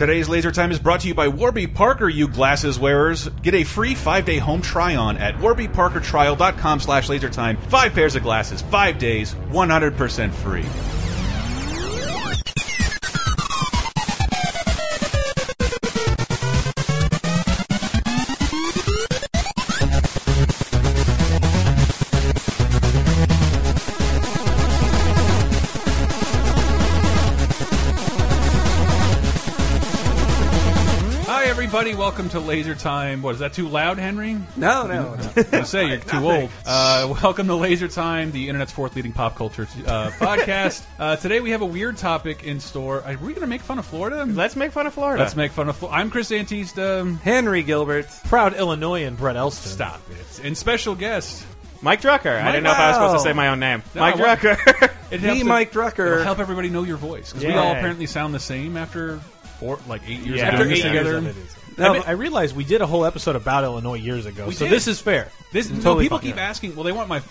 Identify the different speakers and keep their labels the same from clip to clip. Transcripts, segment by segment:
Speaker 1: Today's Laser Time is brought to you by Warby Parker, you glasses wearers. Get a free five-day home try-on at warbyparkertrial.com slash lasertime. Five pairs of glasses, five days, 100% free. Welcome to Laser Time. What, is that too loud, Henry?
Speaker 2: No, no.
Speaker 1: I say you're too old. Uh, welcome to Laser Time, the internet's fourth leading pop culture uh, podcast. Uh, today we have a weird topic in store. Are we going to make fun of Florida?
Speaker 3: Let's make fun of Florida.
Speaker 1: Let's make fun of. Flo I'm Chris Antista.
Speaker 2: Henry Gilbert.
Speaker 4: proud Illinoisan Brett Elston.
Speaker 1: Stop it. And special guest.
Speaker 3: Mike Drucker. I didn't know if I was supposed to say my own name.
Speaker 1: No,
Speaker 3: Mike Drucker.
Speaker 1: It
Speaker 2: Me,
Speaker 1: helps to-
Speaker 2: Mike
Speaker 1: It'll
Speaker 2: Drucker.
Speaker 1: help everybody know your voice because we all apparently sound the same after four, like eight years
Speaker 3: Yeah.
Speaker 1: of
Speaker 3: After
Speaker 1: this
Speaker 3: eight
Speaker 1: together.
Speaker 4: of it is.
Speaker 2: No,
Speaker 4: I, mean, I realized we did a whole episode about Illinois years ago,
Speaker 1: We
Speaker 4: so
Speaker 1: did.
Speaker 4: this is fair.
Speaker 1: This no,
Speaker 4: Totally
Speaker 1: people
Speaker 4: fine,
Speaker 1: keep
Speaker 4: yeah.
Speaker 1: asking. Well, they want my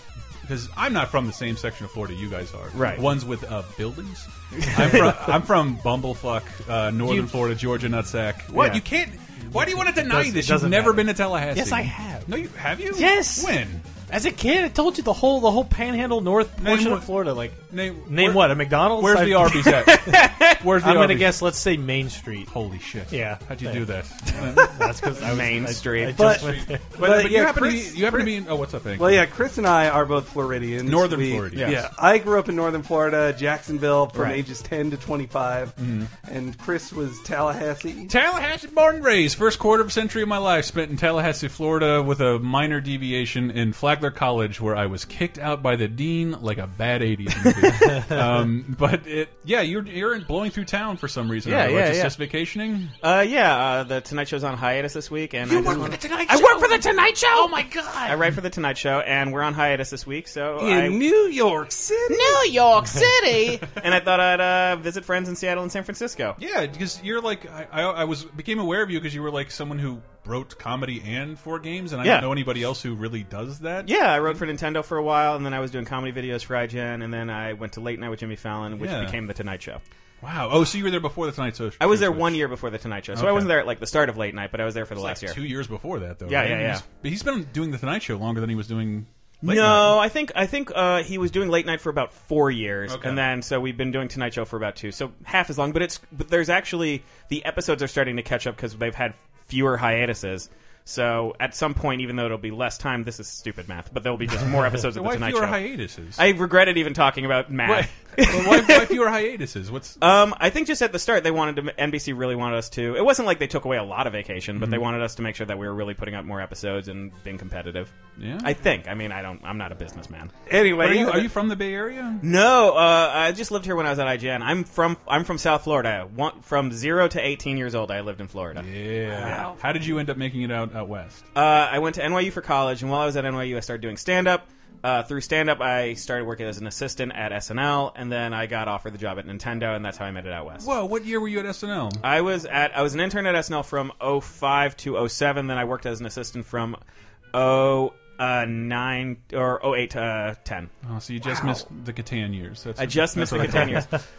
Speaker 1: because I'm not from the same section of Florida you guys are.
Speaker 3: Right.
Speaker 1: Ones with uh, buildings. I'm from I'm from Bumblefuck, uh, Northern
Speaker 4: You-
Speaker 1: Florida, Georgia nutsack. What
Speaker 3: Yeah.
Speaker 1: you can't? Why do you want to deny
Speaker 4: does- it
Speaker 1: this? You've never
Speaker 4: matter.
Speaker 1: been to Tallahassee.
Speaker 4: Yes, I have.
Speaker 1: No, you have you?
Speaker 4: Yes.
Speaker 1: When?
Speaker 4: As a kid, I told you the whole the whole Panhandle North portion
Speaker 1: what-
Speaker 4: of Florida. Like,
Speaker 1: Name,
Speaker 4: name
Speaker 1: where-
Speaker 4: what? A McDonald's?
Speaker 1: Where's
Speaker 4: I-
Speaker 1: the Arby's at? Where's the
Speaker 4: I'm gonna guess. Let's say Main Street.
Speaker 1: Holy shit!
Speaker 4: Yeah.
Speaker 1: How'd you
Speaker 4: Yeah.
Speaker 1: do that?
Speaker 4: That's because I was
Speaker 3: Main
Speaker 4: I-
Speaker 3: Street.
Speaker 4: I just
Speaker 2: But-
Speaker 1: But,
Speaker 2: But,
Speaker 1: but you
Speaker 2: yeah,
Speaker 1: happen
Speaker 2: Chris-
Speaker 1: to be you happen to be oh what's up, Hank?
Speaker 2: Well, yeah, Chris and I are both Floridians.
Speaker 1: Northern
Speaker 2: We-
Speaker 1: Florida,
Speaker 2: Yeah. I grew up in Northern Florida, Jacksonville, from
Speaker 3: Right.
Speaker 2: ages 10 to 25. Mm-hmm. And Chris was Tallahassee.
Speaker 1: Tallahassee, born and raised. First quarter of a century of my life spent in Tallahassee, Florida, with a minor deviation in Flagler College, where I was kicked out by the dean like a bad '80s movie. um, but it, yeah, you're you're blowing through town for some reason.
Speaker 3: Yeah,
Speaker 1: right?
Speaker 3: yeah,
Speaker 1: Just,
Speaker 3: yeah.
Speaker 1: just vacationing.
Speaker 3: Uh, yeah, uh, the Tonight Show's on hiatus this week, and I just wanna-
Speaker 1: Tonight Show.
Speaker 3: I work for the Tonight Show. Oh my god! I write for the Tonight Show, and we're on hiatus this week. So
Speaker 2: In
Speaker 3: I,
Speaker 2: New York City.
Speaker 3: New York City, and I thought I'd uh, visit friends in Seattle and San Francisco.
Speaker 1: Yeah, because you're like I, I, I was became aware of you because you were like someone who wrote comedy and for games, and I
Speaker 3: Yeah.
Speaker 1: don't know anybody else who really does that.
Speaker 3: Yeah, I wrote for Nintendo for a while, and then I was doing comedy videos for IGN, and then I went to Late Night with Jimmy Fallon, which
Speaker 1: Yeah.
Speaker 3: became the Tonight Show.
Speaker 1: Wow. Oh, so you were there before the Tonight Show?
Speaker 3: I was there one year before the Tonight Show, so
Speaker 1: Okay.
Speaker 3: I wasn't there at like the start of Late Night, but I was there for the last
Speaker 1: like
Speaker 3: year.
Speaker 1: Two years before that, though.
Speaker 3: Yeah,
Speaker 1: right?
Speaker 3: yeah, yeah.
Speaker 1: He's- But he's been doing the Tonight Show longer than he was doing. Late
Speaker 3: no,
Speaker 1: Night.
Speaker 3: I think I think uh, he was doing late night for about four years,
Speaker 1: Okay.
Speaker 3: and then so we've been doing Tonight Show for about two, so half as long. But it's but there's actually the episodes are starting to catch up because they've had fewer hiatuses. So at some point, even though it'll be less time, this is stupid math, but there'll be just more episodes
Speaker 1: So
Speaker 3: of the
Speaker 1: why
Speaker 3: Tonight
Speaker 1: fewer
Speaker 3: Show.
Speaker 1: hiatuses?
Speaker 3: I regretted even talking about
Speaker 1: why,
Speaker 3: math.
Speaker 1: well, why, why fewer hiatuses? What's
Speaker 3: Um, I think just at the start they wanted to. NBC really wanted us to. It wasn't like they took away a lot of vacation, but they
Speaker 1: Mm-hmm.
Speaker 3: wanted us to make sure that we were really putting out more episodes and being competitive.
Speaker 1: yeah?
Speaker 3: I think. I mean, I don't. I'm not a businessman.
Speaker 2: Anyway,
Speaker 1: are you are you from the Bay Area?
Speaker 3: No, uh, I just lived here when I was at IGN. I'm from I'm from South Florida. One, from zero to 18 years old, I lived in Florida.
Speaker 1: Yeah. How did you end up making it out out west?
Speaker 3: Uh, I went to NYU for college, and while I was at NYU, I started doing stand up. Uh, through stand up, I started working as an assistant at SNL, and then I got offered the job at Nintendo, and that's how I made it out west.
Speaker 1: Whoa! What year were you at SNL?
Speaker 3: I was at I was an intern at SNL from 05 to 07. Then I worked as an assistant from 09 or 08 to uh, 10.
Speaker 1: Oh, so you just missed the Catan years. That's
Speaker 3: I just missed the
Speaker 1: that's what I
Speaker 3: Catan
Speaker 1: thought.
Speaker 3: years.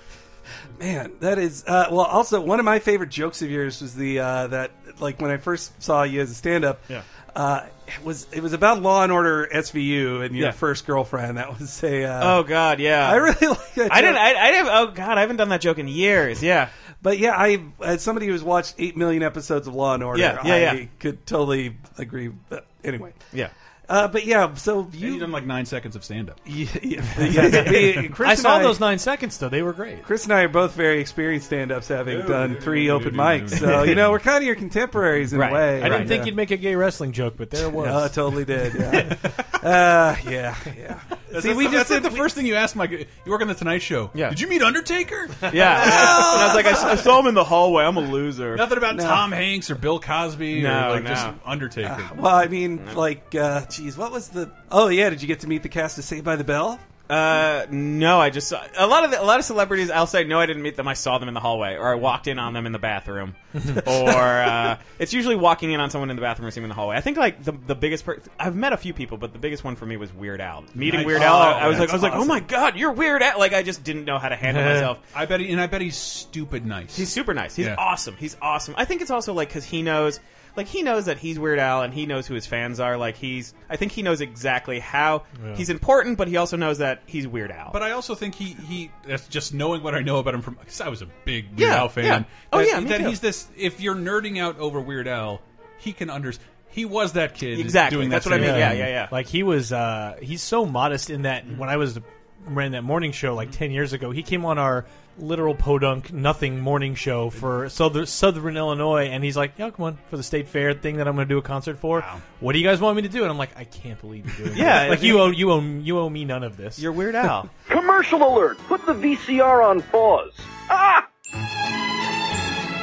Speaker 2: Man, that is uh, well. Also, one of my favorite jokes of yours was the uh, that like when I first saw you as a stand-up.
Speaker 3: Yeah.
Speaker 2: Uh, it was it was about Law and Order SVU and your
Speaker 3: Yeah.
Speaker 2: first girlfriend. That was a. Uh,
Speaker 3: Oh God, yeah.
Speaker 2: I really like that.
Speaker 3: I
Speaker 2: joke.
Speaker 3: didn't. I, I didn't. Oh God, I haven't done that joke in years. Yeah.
Speaker 2: But yeah, I as somebody who's watched eight million episodes of Law and Order,
Speaker 3: Yeah, yeah,
Speaker 2: I
Speaker 3: yeah.
Speaker 2: could totally agree. But anyway,
Speaker 3: Yeah.
Speaker 2: Uh, but yeah, so you,
Speaker 1: you done like nine seconds of stand up.
Speaker 2: yeah, yeah, yeah, we- Chris
Speaker 4: I
Speaker 2: and
Speaker 4: saw those nine seconds though; they were great.
Speaker 2: Chris and I are both very experienced stand-ups, having
Speaker 1: Dude,
Speaker 2: done
Speaker 1: dude,
Speaker 2: three
Speaker 1: dude,
Speaker 2: open
Speaker 1: dude,
Speaker 2: mics.
Speaker 1: dude.
Speaker 2: So you know, we're kind of your contemporaries in
Speaker 3: Right.
Speaker 2: a way.
Speaker 4: I didn't
Speaker 2: And,
Speaker 4: think you'd make a gay wrestling joke, but there it was.
Speaker 2: Oh, I totally did. Yeah, uh, yeah, yeah.
Speaker 1: That's,
Speaker 2: See,
Speaker 1: that's
Speaker 2: we
Speaker 1: the-
Speaker 2: just
Speaker 1: that's like
Speaker 2: did,
Speaker 1: the first thing you asked Mike. You work on the Tonight Show.
Speaker 3: Yeah.
Speaker 1: Did you meet Undertaker?
Speaker 3: Yeah. and I was like, I saw him in the hallway. I'm a loser.
Speaker 1: Nothing about Tom Hanks or Bill Cosby
Speaker 3: No,
Speaker 1: or like
Speaker 3: no.
Speaker 1: just Undertaker.
Speaker 2: Well, I mean, like, uh, geez, what was the? Oh yeah, did you get to meet the cast of Saved by the Bell?
Speaker 3: Uh, no, I just saw a lot of the, a lot of celebrities. I'll say no, I didn't meet them. I saw them in the hallway, or I walked in on them in the bathroom, or uh, it's usually walking in on someone in the bathroom or seeing them in the hallway. I think like the the biggest. Per- I've met a few people, but the biggest one for me was Weird Al. Meeting
Speaker 1: Nice.
Speaker 3: Weird Al,
Speaker 1: Oh,
Speaker 3: I was like, I
Speaker 1: that's
Speaker 3: was like, oh
Speaker 1: awesome.
Speaker 3: my god, you're Weird Al. Like I just didn't know how to handle myself.
Speaker 1: I bet, he, and I bet he's stupid nice.
Speaker 3: He's super nice. He's
Speaker 1: Yeah.
Speaker 3: awesome. He's awesome. I think it's also like because he knows, like he knows that he's Weird Al and he knows who his fans are. Like he's, I think he knows exactly how he's important, but he also knows that he's Weird Al.
Speaker 1: But I also think he he that's just knowing what I know about him from because I was a big Weird
Speaker 3: Yeah,
Speaker 1: Al fan.
Speaker 3: yeah. Oh,
Speaker 1: that,
Speaker 3: yeah, me
Speaker 1: that
Speaker 3: too.
Speaker 1: he's this. If you're nerding out over Weird Al, he can understand. He was that kid.
Speaker 3: Exactly.
Speaker 1: Doing
Speaker 3: That's
Speaker 1: that
Speaker 3: what I
Speaker 1: same
Speaker 3: mean. Yeah, yeah, yeah.
Speaker 4: Like he was, uh, he's so modest in that when I was ran that morning show like ten years ago, he came on our literal podunk nothing morning show for Southern, Southern Illinois, and he's like, "Yeah, come on for the state fair thing that I'm going to do a concert for. What do you guys want me to do?" And I'm like, "I can't believe you're doing
Speaker 3: Yeah,
Speaker 4: this. like you owe you owe you owe me none of this.
Speaker 3: You're Weird Al.
Speaker 5: Commercial alert! Put the VCR on pause. Ah!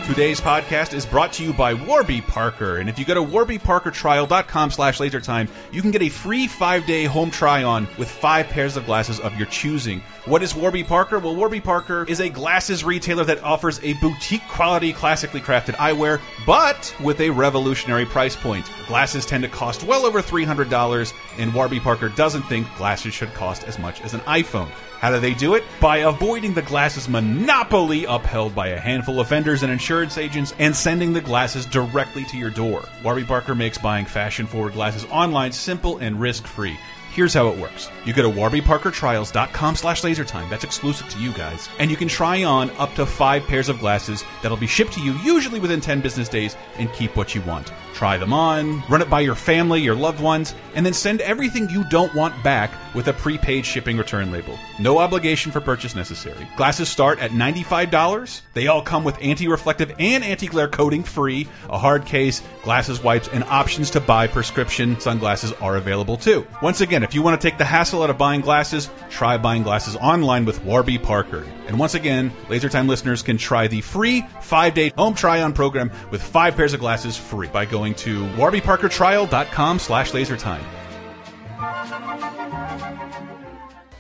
Speaker 1: Today's podcast is brought to you by Warby Parker, and if you go to warbyparkertrial.com slash lasertime, you can get a free five-day home try-on with five pairs of glasses of your choosing. What is Warby Parker? Well, Warby Parker is a glasses retailer that offers a boutique-quality, classically crafted eyewear, but with a revolutionary price point. Glasses tend to cost well over $300, and Warby Parker doesn't think glasses should cost as much as an iPhone. How do they do it? By avoiding the glasses monopoly upheld by a handful of vendors and insurance agents and sending the glasses directly to your door. Warby Parker makes buying fashion forward glasses online simple and risk free. Here's how it works. You go to warbyparkertrials.com slash lasertime. That's exclusive to you guys. And you can try on up to five pairs of glasses that'll be shipped to you usually within 10 business days and keep what you want. Try them on, run it by your family, your loved ones, and then send everything you don't want back with a prepaid shipping return label. No obligation for purchase necessary. Glasses start at $95. They all come with anti-reflective and anti-glare coating free, a hard case, glasses wipes, and options to buy prescription sunglasses are available too. Once again, if you want to take the hassle out of buying glasses, try buying glasses online with Warby Parker. And once again, LaserTime listeners can try the free five-day home try-on program with five pairs of glasses free by going to warbyparkertrial.com slash lasertime.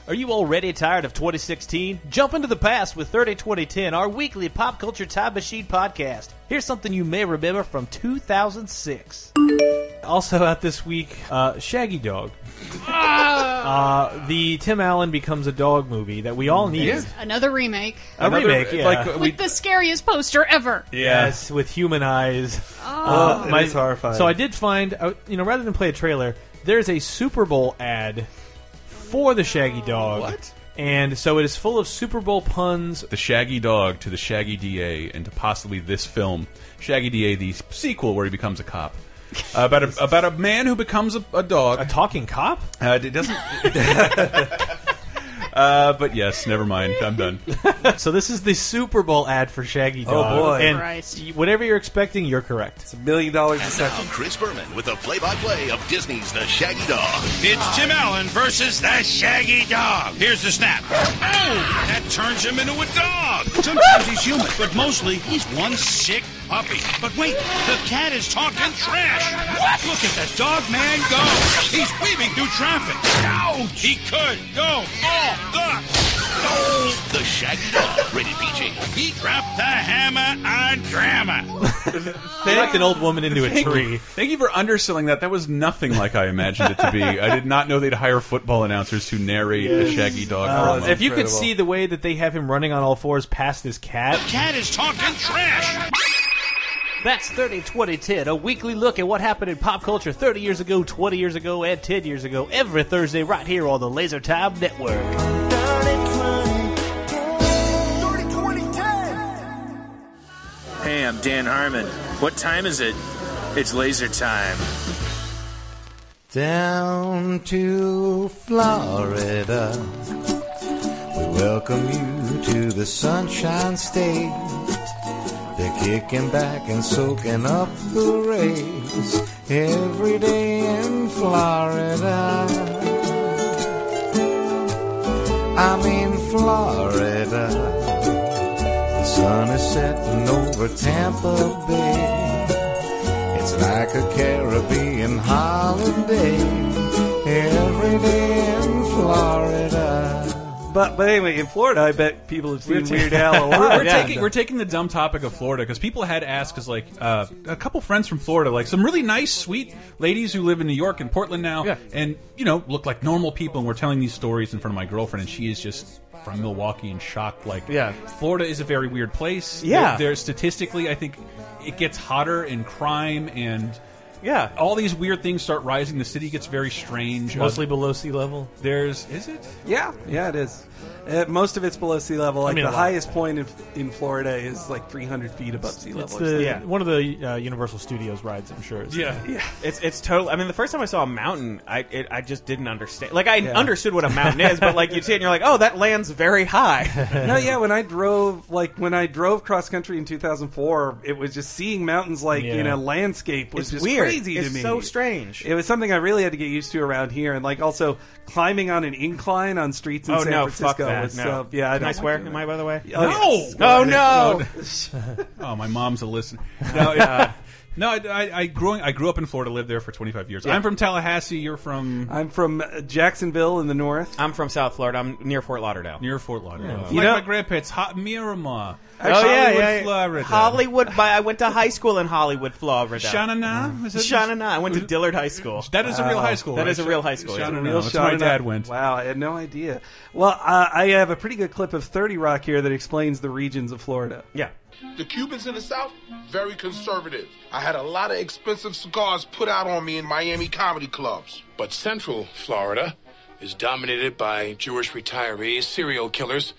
Speaker 6: Are you already tired of 2016? Jump into the past with 30 2010, our weekly pop culture time machine podcast. Here's something you may remember from 2006.
Speaker 4: Also out this week, uh, Shaggy Dog. Uh, the Tim Allen becomes a dog movie that we all needed.
Speaker 7: Another remake
Speaker 4: A remake, yeah.
Speaker 1: Like, we,
Speaker 7: with the scariest poster ever.
Speaker 4: Yes, with human eyes.
Speaker 2: Oh,
Speaker 4: Uh, my-
Speaker 2: is horrifying.
Speaker 4: So I did find, uh, you know, rather than play a trailer, there's a Super Bowl ad for the Shaggy Dog.
Speaker 1: What?
Speaker 4: And so it is full of Super Bowl puns.
Speaker 1: the Shaggy Dog to the Shaggy DA and to possibly this film, Shaggy DA, the sequel where he becomes a cop. About a about a man who becomes a, a dog.
Speaker 4: A talking cop?
Speaker 1: Uh, it doesn't. uh, but yes, never mind. I'm done.
Speaker 4: So this is the Super Bowl ad for Shaggy
Speaker 2: Oh,
Speaker 4: Dog.
Speaker 2: boy.
Speaker 4: And
Speaker 7: Christ.
Speaker 4: whatever you're expecting, you're correct.
Speaker 2: It's a million dollars a
Speaker 8: And now
Speaker 2: second.
Speaker 8: Chris Berman with a play-by-play of Disney's The Shaggy Dog.
Speaker 9: It's Tim Allen versus the Shaggy Dog. Here's the snap. Oh, that turns him into a dog. Sometimes he's human, but mostly he's one sick puppy. But wait, the cat is talking trash. What? Look at that dog man go. He's weaving through traffic. Ouch! He could go all the. Oh,
Speaker 8: The Shaggy Dog, rated PG.
Speaker 9: he dropped the hammer on drama.
Speaker 4: They knocked an old woman into a
Speaker 1: Thank
Speaker 4: tree.
Speaker 1: you. Thank you for underselling that. That was nothing like I imagined it to be. I did not know they'd hire football announcers to narrate a Shaggy Dog
Speaker 2: Oh,
Speaker 1: promo.
Speaker 4: If you could
Speaker 2: Incredible.
Speaker 4: see the way that they have him running on all fours past this cat, The
Speaker 9: Cat is talking trash.
Speaker 6: That's 30 2010, a weekly look at what happened in pop culture 30 years ago, 20 years ago, and 10 years ago, every Thursday right here on the Laser Time Network.
Speaker 10: Hey, I'm Dan Harmon. What time is it? It's laser time.
Speaker 11: Down to Florida. We welcome you to the Sunshine State. They're kicking back and soaking up the rays every day in Florida. I'm in Florida. The sun is setting over Tampa Bay. It's like a Caribbean holiday every day in Florida.
Speaker 2: But but anyway, in Florida, I bet people have seen Weird Al a
Speaker 1: we're,
Speaker 2: lot.
Speaker 1: we're taking we're taking the dumb topic of Florida because people had asked because like uh, a couple friends from Florida, like some really nice, sweet ladies who live in New York and Portland now,
Speaker 4: Yeah.
Speaker 1: and you know look like normal people. And we're telling these stories in front of my girlfriend, and she is just from Milwaukee and shocked. Like,
Speaker 3: Yeah.
Speaker 1: Florida is a very weird place.
Speaker 3: Yeah.
Speaker 1: there, there statistically, I think it gets hotter in crime and.
Speaker 3: Yeah.
Speaker 1: All these weird things start rising. The city gets very strange.
Speaker 4: Mostly below sea level.
Speaker 1: There's is it?
Speaker 2: Yeah, yeah, it is. Uh, most of it's below sea level. Like
Speaker 4: mean,
Speaker 2: the highest point in, in Florida is like 300 feet above sea level.
Speaker 4: It's the.
Speaker 3: Yeah.
Speaker 4: one of the uh, Universal Studios rides. I'm sure. It's
Speaker 1: Yeah.
Speaker 2: yeah.
Speaker 3: It's it's totally. I mean, the first time I saw a mountain, I it, I just didn't understand. Like I
Speaker 2: Yeah.
Speaker 3: understood what a mountain is, but like you see it, and you're like, oh, that lands very high.
Speaker 2: no, yeah. When I drove, like when I drove cross country in 2004, it was just seeing mountains like in a landscape was
Speaker 3: It's
Speaker 2: just
Speaker 3: weird.
Speaker 2: crazy
Speaker 3: It's
Speaker 2: to me.
Speaker 3: so strange.
Speaker 2: It was something I really had to get used to around here, and like also climbing on an incline on streets in
Speaker 3: oh
Speaker 2: San
Speaker 3: no,
Speaker 2: Francisco
Speaker 3: fuck that. no.
Speaker 2: yeah. I
Speaker 3: Can
Speaker 2: don't
Speaker 3: I
Speaker 2: like
Speaker 3: swear?
Speaker 2: doing
Speaker 3: Am. I by the way?
Speaker 2: Oh, yes.
Speaker 3: Oh no!
Speaker 1: Oh, my mom's a listener. No, uh, no. I, I, I grew I grew up in Florida, lived there for 25 years. I'm from Tallahassee. You're from
Speaker 2: I'm from Jacksonville in the north.
Speaker 3: I'm from South Florida. I'm near Fort Lauderdale.
Speaker 1: near Fort Lauderdale.
Speaker 2: You
Speaker 1: like
Speaker 2: know-
Speaker 1: my grandparents, hot Miramar.
Speaker 3: oh yeah,
Speaker 1: Hollywood,
Speaker 3: yeah, yeah.
Speaker 1: Florida.
Speaker 3: Hollywood. By I went to high school in Hollywood, Florida.
Speaker 1: Shanana. Is it-
Speaker 3: Shanana. I went to Dillard High School.
Speaker 1: That is a real high school.
Speaker 3: That
Speaker 1: right?
Speaker 3: is a real high school, yeah.
Speaker 1: Shanana.
Speaker 2: Real
Speaker 1: That's where my
Speaker 2: shout
Speaker 1: dad went.
Speaker 2: Wow, I had no idea. Well, uh, I have a pretty good clip of 30 Rock here that explains the regions of Florida.
Speaker 3: Yeah.
Speaker 12: The Cubans in the South, very conservative. I had a lot of expensive cigars put out on me in Miami comedy clubs.
Speaker 13: But Central Florida is dominated by Jewish retirees, serial killers,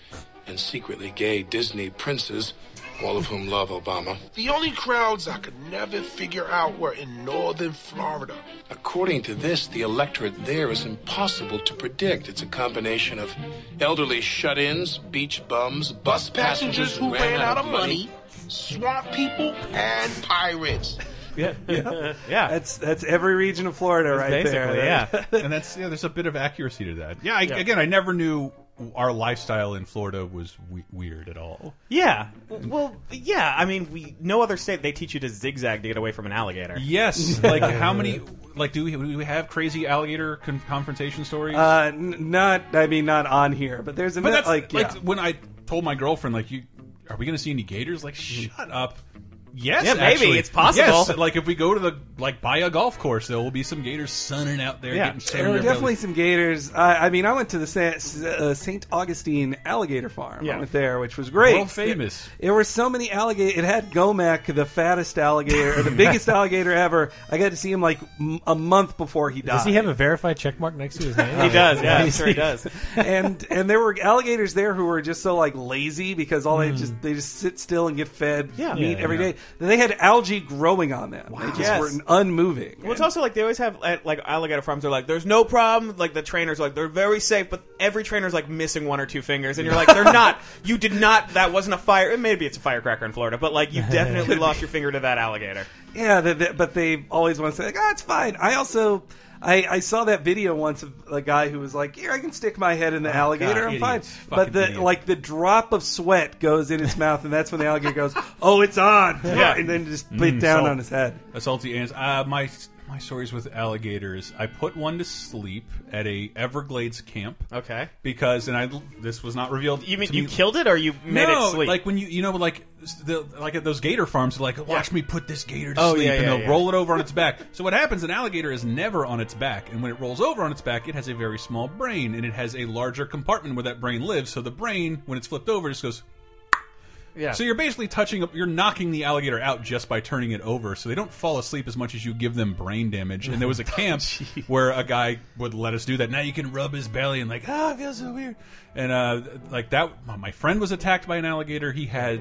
Speaker 13: and secretly gay Disney princes, all of whom love Obama.
Speaker 12: The only crowds I could never figure out were in northern Florida.
Speaker 13: According to this, the electorate there is impossible to predict. It's a combination of elderly shut-ins, beach bums,
Speaker 12: Bus passengers who ran out of money, swamp people, and pirates.
Speaker 3: Yeah.
Speaker 2: Yeah,
Speaker 3: Yeah.
Speaker 2: that's that's every region of Florida right
Speaker 3: Basically,
Speaker 2: there.
Speaker 3: yeah.
Speaker 1: and that's yeah. There's a bit of accuracy to that. Yeah. I, Again, I never knew our lifestyle in Florida was we weird at all.
Speaker 3: Yeah. Well, yeah. I mean, we no other state they teach you to zigzag to get away from an alligator.
Speaker 1: Yes. like how many? Like do we, do we have crazy alligator con confrontation stories?
Speaker 2: Uh, n- not, I mean, not on here, but there's a
Speaker 1: but that's
Speaker 2: like,
Speaker 1: like
Speaker 2: yeah.
Speaker 1: when I told my girlfriend, like, you are we going to see any gators? Like, shut up. Yes,
Speaker 3: Yeah, maybe.
Speaker 1: actually.
Speaker 3: It's possible.
Speaker 1: Yes, like if we go to the like buy a golf course, there will be some gators sunning out there
Speaker 3: Yeah.
Speaker 1: getting
Speaker 2: There were
Speaker 1: sand
Speaker 2: definitely some gators. I, I mean, I went to the uh, St. Augustine Alligator Farm.
Speaker 3: Yeah.
Speaker 2: I went there, which was great.
Speaker 1: World famous.
Speaker 2: There, there were so many alligators. It had Gomek, the fattest alligator, or the biggest alligator ever. I got to see him like m- a month before he died.
Speaker 4: Does he have a verified check mark next to his name?
Speaker 3: He does. Yeah, I'm sure he does.
Speaker 2: and and there were alligators there who were just so like lazy because all they just they just sit still and get fed
Speaker 3: Yeah.
Speaker 2: meat
Speaker 4: Yeah,
Speaker 2: every
Speaker 1: yeah.
Speaker 2: day. They had algae growing on them. They just
Speaker 3: Yes.
Speaker 2: were unmoving.
Speaker 3: Well, it's also like they always have at, like alligator farms. They're like, "There's no problem." Like the trainers, are like they're very safe, but every trainer's like missing one or two fingers, and you're like, "They're not. You did not. That wasn't a fire. Maybe it's a firecracker in Florida, but like you definitely lost your finger to that alligator."
Speaker 2: Yeah, the, the, but they always want to say like, "Ah, it's fine." I also. I, I saw that video once of a guy who was like, "Here, I can stick my head in the alligator. I'm fine."
Speaker 1: idiots.
Speaker 2: But the
Speaker 1: idiots.
Speaker 2: like the drop of sweat goes in its mouth, and that's when the alligator goes, "Oh, it's on!"
Speaker 3: Yeah.
Speaker 2: and then just spit down
Speaker 1: salt.
Speaker 2: on his head.
Speaker 1: A salty ants. Uh, my my stories with alligators. I put one to sleep at a Everglades camp
Speaker 3: Okay.
Speaker 1: because, and I this was not revealed.
Speaker 3: You mean you
Speaker 1: me-
Speaker 3: killed it or you made
Speaker 1: no,
Speaker 3: it sleep?
Speaker 1: like when you you know like the, like at those gator farms, like watch me put this gator to
Speaker 3: Oh,
Speaker 1: sleep,
Speaker 3: yeah,
Speaker 1: and
Speaker 3: yeah,
Speaker 1: they'll
Speaker 3: yeah.
Speaker 1: roll it over on its back. So what happens? An alligator is never on its back, and when it rolls over on its back, it has a very small brain, and it has a larger compartment where that brain lives. So the brain, when it's flipped over, just goes.
Speaker 3: Yeah.
Speaker 1: So you're basically touching, up, you're knocking the alligator out just by turning it over. So they don't fall asleep as much as you give them brain damage. And there was a camp where a guy would let us do that. Now you can rub his belly and like, ah, it feels so weird. And uh, like that, my friend was attacked by an alligator. He had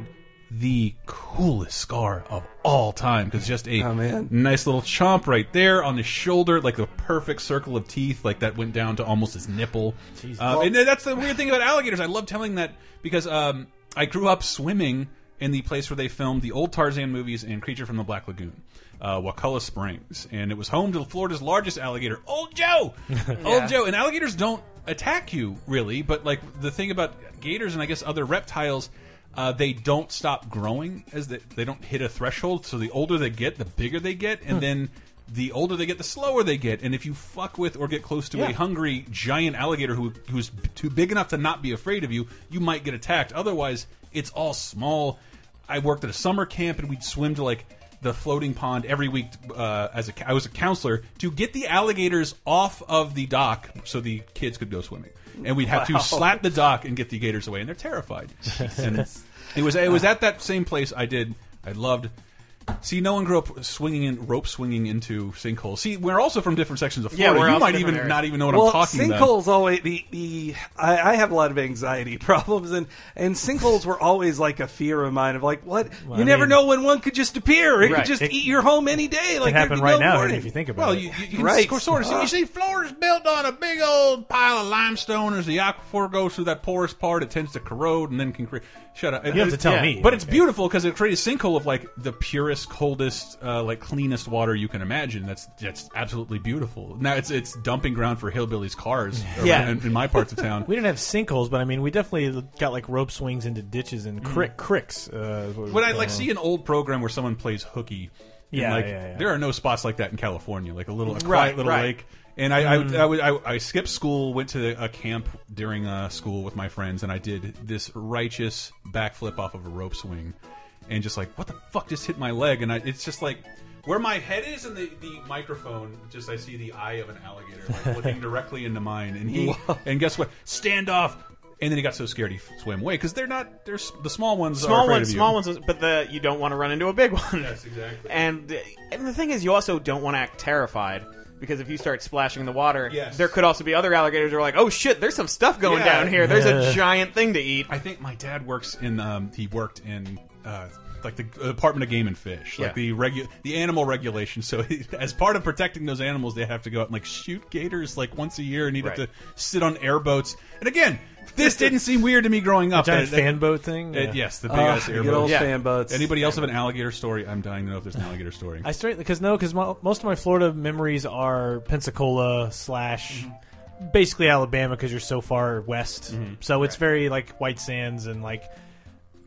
Speaker 1: the coolest scar of all time because just a
Speaker 2: Oh,
Speaker 1: nice little chomp right there on the shoulder, like the perfect circle of teeth, like that went down to almost his nipple. Uh, and that's the weird thing about alligators. I love telling that because um, I grew up swimming in the place where they filmed the old Tarzan movies and Creature from the Black Lagoon. Uh, Wakulla Springs, and it was home to Florida's largest alligator, Old Joe. Old Joe, and alligators don't attack you really, but like the thing about gators and I guess other reptiles, uh, they don't stop growing as they, they don't hit a threshold. So the older they get, the bigger they get, and then the older they get, the slower they get. And if you fuck with or get close to
Speaker 3: Yeah.
Speaker 1: a hungry giant alligator who who's too big enough to not be afraid of you, you might get attacked. Otherwise, it's all small. I worked at a summer camp and we'd swim to like the floating pond every week uh, as a I was a counselor to get the alligators off of the dock so the kids could go swimming. And we'd have
Speaker 2: Wow.
Speaker 1: to slap the dock and get the gators away, and they're terrified. And it was it was at that same place I did. I loved. See, no one grew up swinging in rope swinging into sinkholes. See, we're also from different sections of
Speaker 3: Yeah,
Speaker 1: Florida.
Speaker 3: we're
Speaker 1: you might even
Speaker 3: areas.
Speaker 1: not even know what
Speaker 2: well,
Speaker 1: I'm talking about.
Speaker 2: sinkholes always the the I, I have a lot of anxiety problems and and sinkholes were always like a fear of mine of like what
Speaker 4: Well,
Speaker 2: you
Speaker 4: I
Speaker 2: never
Speaker 4: mean-
Speaker 2: know when one could just appear it
Speaker 4: Right.
Speaker 2: could just
Speaker 4: It-
Speaker 2: eat your home any day like
Speaker 4: It
Speaker 2: there
Speaker 4: happened right
Speaker 2: no
Speaker 4: now
Speaker 2: warning.
Speaker 4: if you think about
Speaker 1: Well,
Speaker 4: it.
Speaker 1: you, you can
Speaker 2: Right.
Speaker 1: sort sort of see, you see Florida's built on a big old pile of limestone. As the aquifer goes through that porous part, it tends to corrode and then can create. Shut up.
Speaker 4: You have to tell me.
Speaker 1: But it's beautiful because it creates a sinkhole of like the purest, coldest, uh, like cleanest water you can imagine. That's that's absolutely beautiful. Now it's it's dumping ground for hillbillies' cars.
Speaker 4: Yeah.
Speaker 1: in, in my parts of town.
Speaker 4: We didn't have sinkholes, but I mean, we definitely got like rope swings into ditches and
Speaker 1: Mm.
Speaker 4: crick cricks. Uh, what-
Speaker 1: I like
Speaker 4: uh,
Speaker 1: see an old program where someone plays hooky,
Speaker 4: Yeah,
Speaker 1: like,
Speaker 4: yeah, yeah.
Speaker 1: there are no spots like that in California, like a little a quiet
Speaker 3: Right,
Speaker 1: little
Speaker 3: right.
Speaker 1: lake. And I,
Speaker 4: Mm.
Speaker 1: I, I, I, I skipped school, went to a camp during uh, school with my friends, and I did this righteous backflip off of a rope swing, and just like, what the fuck just hit my leg? And I, it's just like where my head is and the, the microphone, just I see the eye of an alligator like, looking directly into mine, and he, and guess what? Stand off. And then he got so scared he swam away because they're not. They're the small ones.
Speaker 3: small
Speaker 1: afraid
Speaker 3: ones,
Speaker 1: of you.
Speaker 3: small ones, but the you don't want to run into a big one.
Speaker 1: Yes, exactly.
Speaker 3: And and the thing is, you also don't want to act terrified because if you start splashing in the water,
Speaker 1: Yes.
Speaker 3: there could also be other alligators who are like, oh shit, there's some stuff going
Speaker 1: Yeah.
Speaker 3: down here. There's a giant thing to eat.
Speaker 1: I think my dad works in. Um, he worked in. Uh, like the Department of Game and Fish, like
Speaker 3: Yeah.
Speaker 1: the regu the animal regulation. So he, as part of protecting those animals, they have to go out and like shoot gators like once a year, and he'd have
Speaker 3: Right.
Speaker 1: to sit on airboats. And again, this didn't seem weird to me growing up.
Speaker 4: giant
Speaker 1: That-
Speaker 4: fan boat thing?
Speaker 1: Uh,
Speaker 4: Yeah.
Speaker 1: yes, the big
Speaker 2: Oh,
Speaker 1: ass
Speaker 2: good
Speaker 1: airboat.
Speaker 2: old
Speaker 3: Yeah.
Speaker 2: fan boats
Speaker 1: Anybody else have an alligator story? I'm dying to know if there's an alligator story.
Speaker 4: I straight because no, because most of my Florida memories are Pensacola slash basically Alabama because you're so far west.
Speaker 1: Mm-hmm.
Speaker 4: So it's very like White Sands and like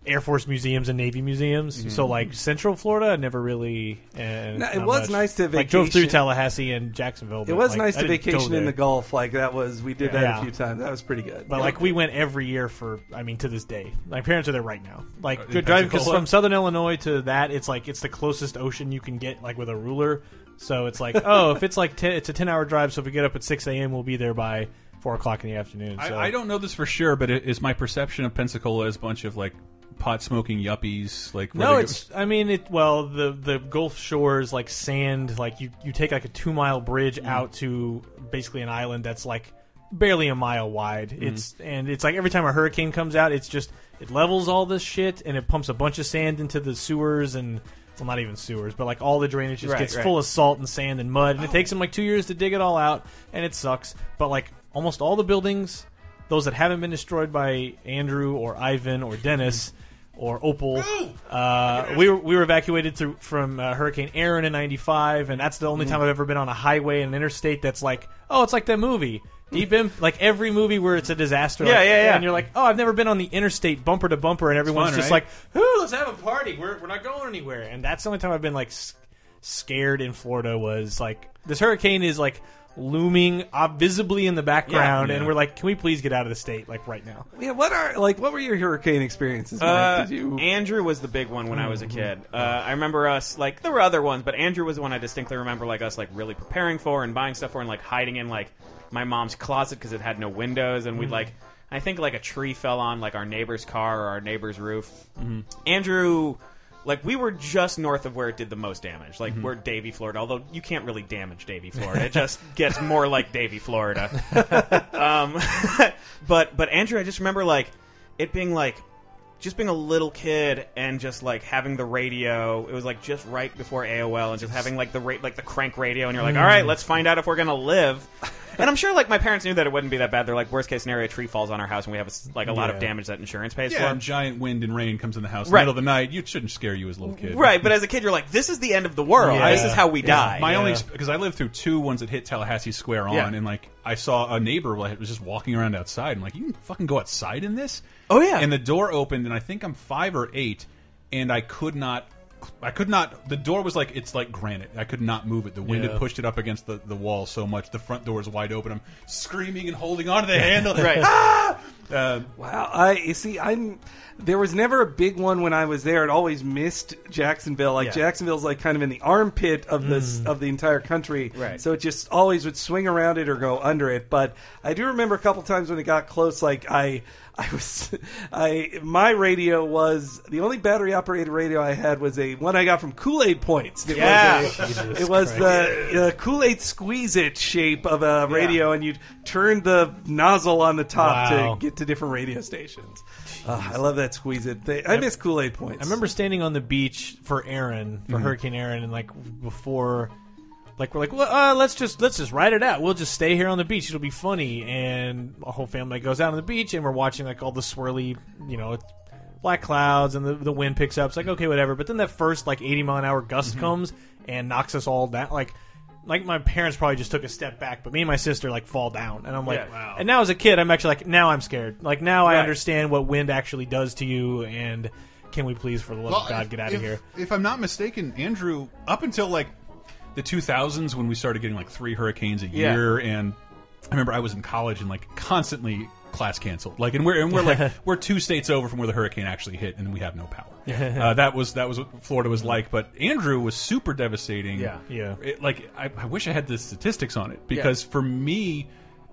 Speaker 4: Air Force museums and Navy museums.
Speaker 1: Mm-hmm.
Speaker 4: So like Central Florida, I never really. And
Speaker 2: No, it was nice to
Speaker 4: like drove through. Tallahassee and Jacksonville.
Speaker 2: it was
Speaker 4: like,
Speaker 2: nice to vacation in the Gulf like that was we did that
Speaker 4: Yeah.
Speaker 2: a few times that was pretty good
Speaker 4: But like we went every year for, I mean, to this day. My parents are there right now. Like
Speaker 1: Uh,
Speaker 4: driving because from Southern Illinois to that, it's like it's the closest ocean you can get, like with a ruler. So it's like, oh, if it's like 10, it's a ten hour drive. So if we get up at six a.m., we'll be there by four o'clock in the afternoon. So
Speaker 1: I, I don't know this for sure, but it, is my perception of Pensacola as a bunch of like pot smoking yuppies? Like
Speaker 4: No, it's. I mean, it. Well, the the Gulf Shores like sand. Like you, you take like a two mile bridge
Speaker 1: Mm.
Speaker 4: out to basically an island that's like barely a mile wide.
Speaker 1: Mm.
Speaker 4: It's and it's like every time a hurricane comes out, it's just it levels all this shit and it pumps a bunch of sand into the sewers and. Well, not even sewers, but like all the drainage just
Speaker 3: Right,
Speaker 4: gets
Speaker 3: right.
Speaker 4: full of salt and sand and mud, and it takes them like two years to dig it all out, and it sucks. But like almost all the buildings, those that haven't been destroyed by Andrew or Ivan or Dennis or Opal, uh, we were we were evacuated through from uh, Hurricane Erin in '95, and that's the only time I've ever been on a highway and an interstate that's like, oh, it's like that movie. Deep in, like every movie where it's a disaster,
Speaker 3: Yeah,
Speaker 4: like-
Speaker 3: yeah, yeah.
Speaker 4: and you're like, oh, I've never been on the interstate bumper to bumper, and everyone's
Speaker 1: fun,
Speaker 4: just
Speaker 1: right?
Speaker 4: like, ooh, let's have a party. We're we're not going anywhere, and that's the only time I've been like s- scared in Florida was like this hurricane is like looming uh, visibly in the background,
Speaker 1: Yeah.
Speaker 4: and we're like, can we please get out of the state like right now?
Speaker 2: yeah what are like what were your hurricane experiences
Speaker 3: Uh,
Speaker 2: did you
Speaker 3: Andrew was the big one when I was a kid. Uh, I remember us like there were other ones, but Andrew was the one I distinctly remember like us like really preparing for and buying stuff for and like hiding in like my mom's closet because it had no windows and we'd like I think like a tree fell on like our neighbor's car or our neighbor's roof. Andrew. Like we were just north of where it did the most damage, like we're Davie, Florida. Although you can't really damage Davie, Florida. It just gets more like Davie, Florida. um, but but Andrew, I just remember like it being like just being a little kid and just like having the radio. It was like just right before AOL and just having like the ra- like the crank radio, and you're like, all right, let's find out if we're gonna live. And I'm sure like my parents knew that it wouldn't be that bad. They're like, worst case scenario, a tree falls on our house and we have like a lot of
Speaker 4: Yeah.
Speaker 3: damage that insurance pays
Speaker 1: yeah,
Speaker 3: for.
Speaker 1: and giant wind and rain comes in the house in
Speaker 3: Right.
Speaker 1: the middle of the night. You shouldn't scare you as a little kid,
Speaker 3: Right, but as a kid, you're like, this is the end of the world.
Speaker 4: Yeah.
Speaker 3: This is how we
Speaker 4: Yeah.
Speaker 3: die.
Speaker 1: My
Speaker 4: Yeah.
Speaker 1: only because I lived through two ones that hit Tallahassee Square on,
Speaker 3: Yeah.
Speaker 1: and like I saw a neighbor like was just walking around outside. I'm like, you can fucking go outside in this?
Speaker 3: Oh, yeah.
Speaker 1: And the door opened, and I think I'm five or eight, and I could not I could not. The door was like it's like granite. I could not move it. The wind
Speaker 4: Yeah.
Speaker 1: had pushed it up against the, the wall so much. The front door is wide open. I'm screaming and holding onto the handle.
Speaker 3: Right.
Speaker 1: Ah! Uh,
Speaker 2: Wow, I you see. I'm there was never a big one when I was there. It always missed Jacksonville. Like
Speaker 3: Yeah.
Speaker 2: Jacksonville's like kind of in the armpit of this of the entire country.
Speaker 3: Right.
Speaker 2: So it just always would swing around it or go under it. But I do remember a couple times when it got close. Like I. I was, I my radio was the only battery operated radio I had was a one I got from Kool Aid Points. It
Speaker 3: Yeah.
Speaker 2: was a, it was
Speaker 4: Christ.
Speaker 2: the Kool Aid Squeeze It shape of a radio, and you'd turn the nozzle on the top
Speaker 4: Wow.
Speaker 2: to get to different radio stations. Uh, I love that Squeeze It. Thing. I miss Kool Aid Points.
Speaker 4: I remember standing on the beach for Erin, for
Speaker 2: Mhm.
Speaker 4: Hurricane Erin, and like before, like we're like, well, uh, let's just let's just ride it out. We'll just stay here on the beach. It'll be funny. And our whole family goes out on the beach, and we're watching like all the swirly, you know, black clouds, and the the wind picks up. It's like okay, whatever. But then that first like eighty mile an hour gust comes and knocks us all down. Like. Like my parents probably just took a step back, but me and my sister like fall down, and I'm like,
Speaker 3: Yeah. Wow.
Speaker 4: and now as a kid, I'm actually like, now I'm scared. Like now I understand what wind actually does to you, and can we please, for the love
Speaker 1: Well,
Speaker 4: of God,
Speaker 1: if-
Speaker 4: get out
Speaker 1: if-
Speaker 4: of here?
Speaker 1: If I'm not mistaken, Andrew, up until like the 2000s when we started getting like three hurricanes a
Speaker 3: Yeah.
Speaker 1: year, and I remember I was in college and like constantly class canceled. Like, and we're and we're like we're two states over from where the hurricane actually hit, and we have no power. uh, that was that was what Florida was like. But Andrew was super devastating.
Speaker 3: Yeah.
Speaker 4: Yeah.
Speaker 1: It, like I, I wish I had the statistics on it because for me,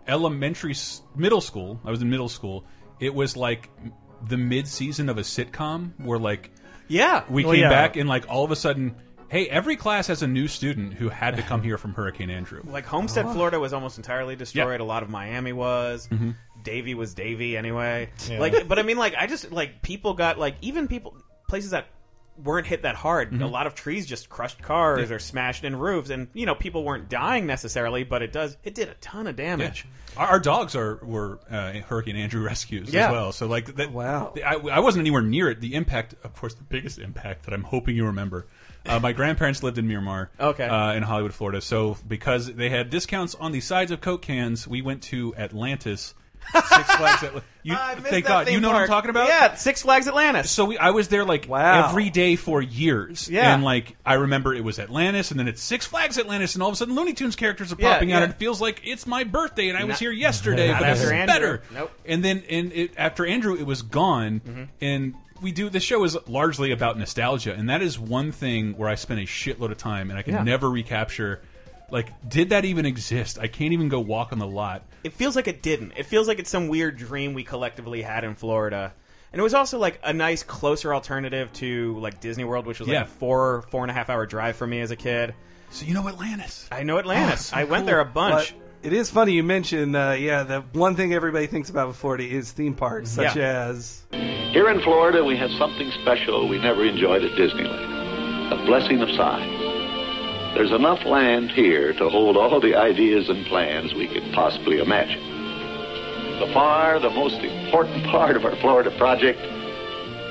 Speaker 1: elementary, s- middle school, I was in middle school. It was like the mid season of a sitcom where like
Speaker 3: Yeah.
Speaker 1: we
Speaker 4: Well,
Speaker 1: came
Speaker 4: yeah.
Speaker 1: back and like all of a sudden, hey, every class has a new student who had to come here from Hurricane Andrew.
Speaker 3: Like Homestead, Florida was almost entirely destroyed. A lot of Miami was.
Speaker 1: Mhm.
Speaker 3: Davie was Davie anyway.
Speaker 4: Yeah.
Speaker 3: Like, but I mean, like, I just like people got like even people places that weren't hit that hard. A lot of trees just crushed cars or smashed in roofs, and you know people weren't dying necessarily, but it does it did a ton of damage.
Speaker 1: Our, our dogs are were uh, Hurricane Andrew rescues
Speaker 3: Yeah.
Speaker 1: as well. So like that,
Speaker 2: Wow.
Speaker 1: I, I wasn't anywhere near it. The impact, of course, the biggest impact that I'm hoping you remember. Uh, my grandparents lived in Miramar,
Speaker 3: Okay.
Speaker 1: uh, in Hollywood, Florida. So because they had discounts on the sides of Coke cans, we went to Atlantis. Six Flags. Atla- you,
Speaker 3: I missed
Speaker 1: thank
Speaker 3: that
Speaker 1: God, you
Speaker 3: theme
Speaker 1: know what I'm
Speaker 3: park.
Speaker 1: talking about?
Speaker 3: Yeah, Six Flags Atlantis.
Speaker 1: So we, I was there like
Speaker 2: Wow.
Speaker 1: every day for years.
Speaker 3: Yeah.
Speaker 1: And like I remember it was Atlantis and then it's Six Flags Atlantis and all of a sudden Looney Tunes characters are
Speaker 3: Yeah,
Speaker 1: popping out
Speaker 3: yeah.
Speaker 1: and it feels like it's my birthday and I was
Speaker 3: Not-
Speaker 1: here yesterday,
Speaker 3: Not
Speaker 1: but this is
Speaker 3: after Andrew.
Speaker 1: better.
Speaker 3: Nope.
Speaker 1: And then and it, after Andrew it was gone
Speaker 3: Mm-hmm.
Speaker 1: and we do the show is largely about nostalgia and that is one thing where I spent a shitload of time and I can
Speaker 3: Yeah.
Speaker 1: never recapture like did that even exist? I can't even go walk on the lot.
Speaker 3: it feels like it didn't. It feels like it's some weird dream we collectively had in Florida. And it was also like a nice, closer alternative to like Disney World, which was like
Speaker 1: Yeah.
Speaker 3: a four, four and a half hour drive for me as a kid.
Speaker 1: So you know Atlantis.
Speaker 3: I know Atlantis.
Speaker 1: so
Speaker 3: I went there a bunch.
Speaker 2: But it is funny you mentioned, uh, yeah, the one thing everybody thinks about with Florida is theme parks, such
Speaker 3: Yeah.
Speaker 2: as
Speaker 5: Here in Florida, we have something special we never enjoyed at Disneyland a blessing of size. There's enough land here to hold all the ideas and plans we could possibly imagine. The far the most important part of our Florida project,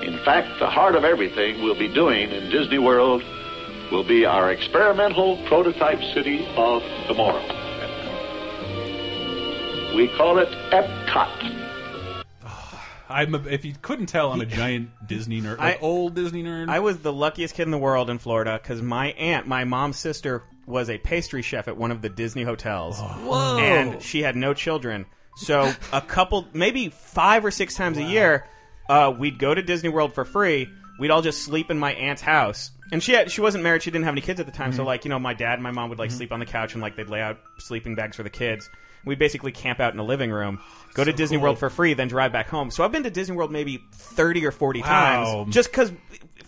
Speaker 5: in fact, the heart of everything we'll be doing in Disney World, will be our experimental prototype city of tomorrow. We call it Epcot.
Speaker 1: I'm a, if you couldn't tell, I'm a giant Disney nerd, like
Speaker 3: I-
Speaker 1: old Disney nerd.
Speaker 3: I was the luckiest kid in the world in Florida because my aunt, my mom's sister, was a pastry chef at one of the Disney hotels.
Speaker 2: Whoa.
Speaker 3: And she had no children. So a couple, maybe five or six times a year, uh, we'd go to Disney World for free. We'd all just sleep in my aunt's house. And she had, she wasn't married. She didn't have any kids at the time. So like you know, my dad and my mom would like sleep on the couch and like they'd lay out sleeping bags for the kids. We'd basically camp out in the living room, go to Disney World for free, then drive back home. So I've been to Disney World maybe thirty or forty
Speaker 1: Wow.
Speaker 3: times, just because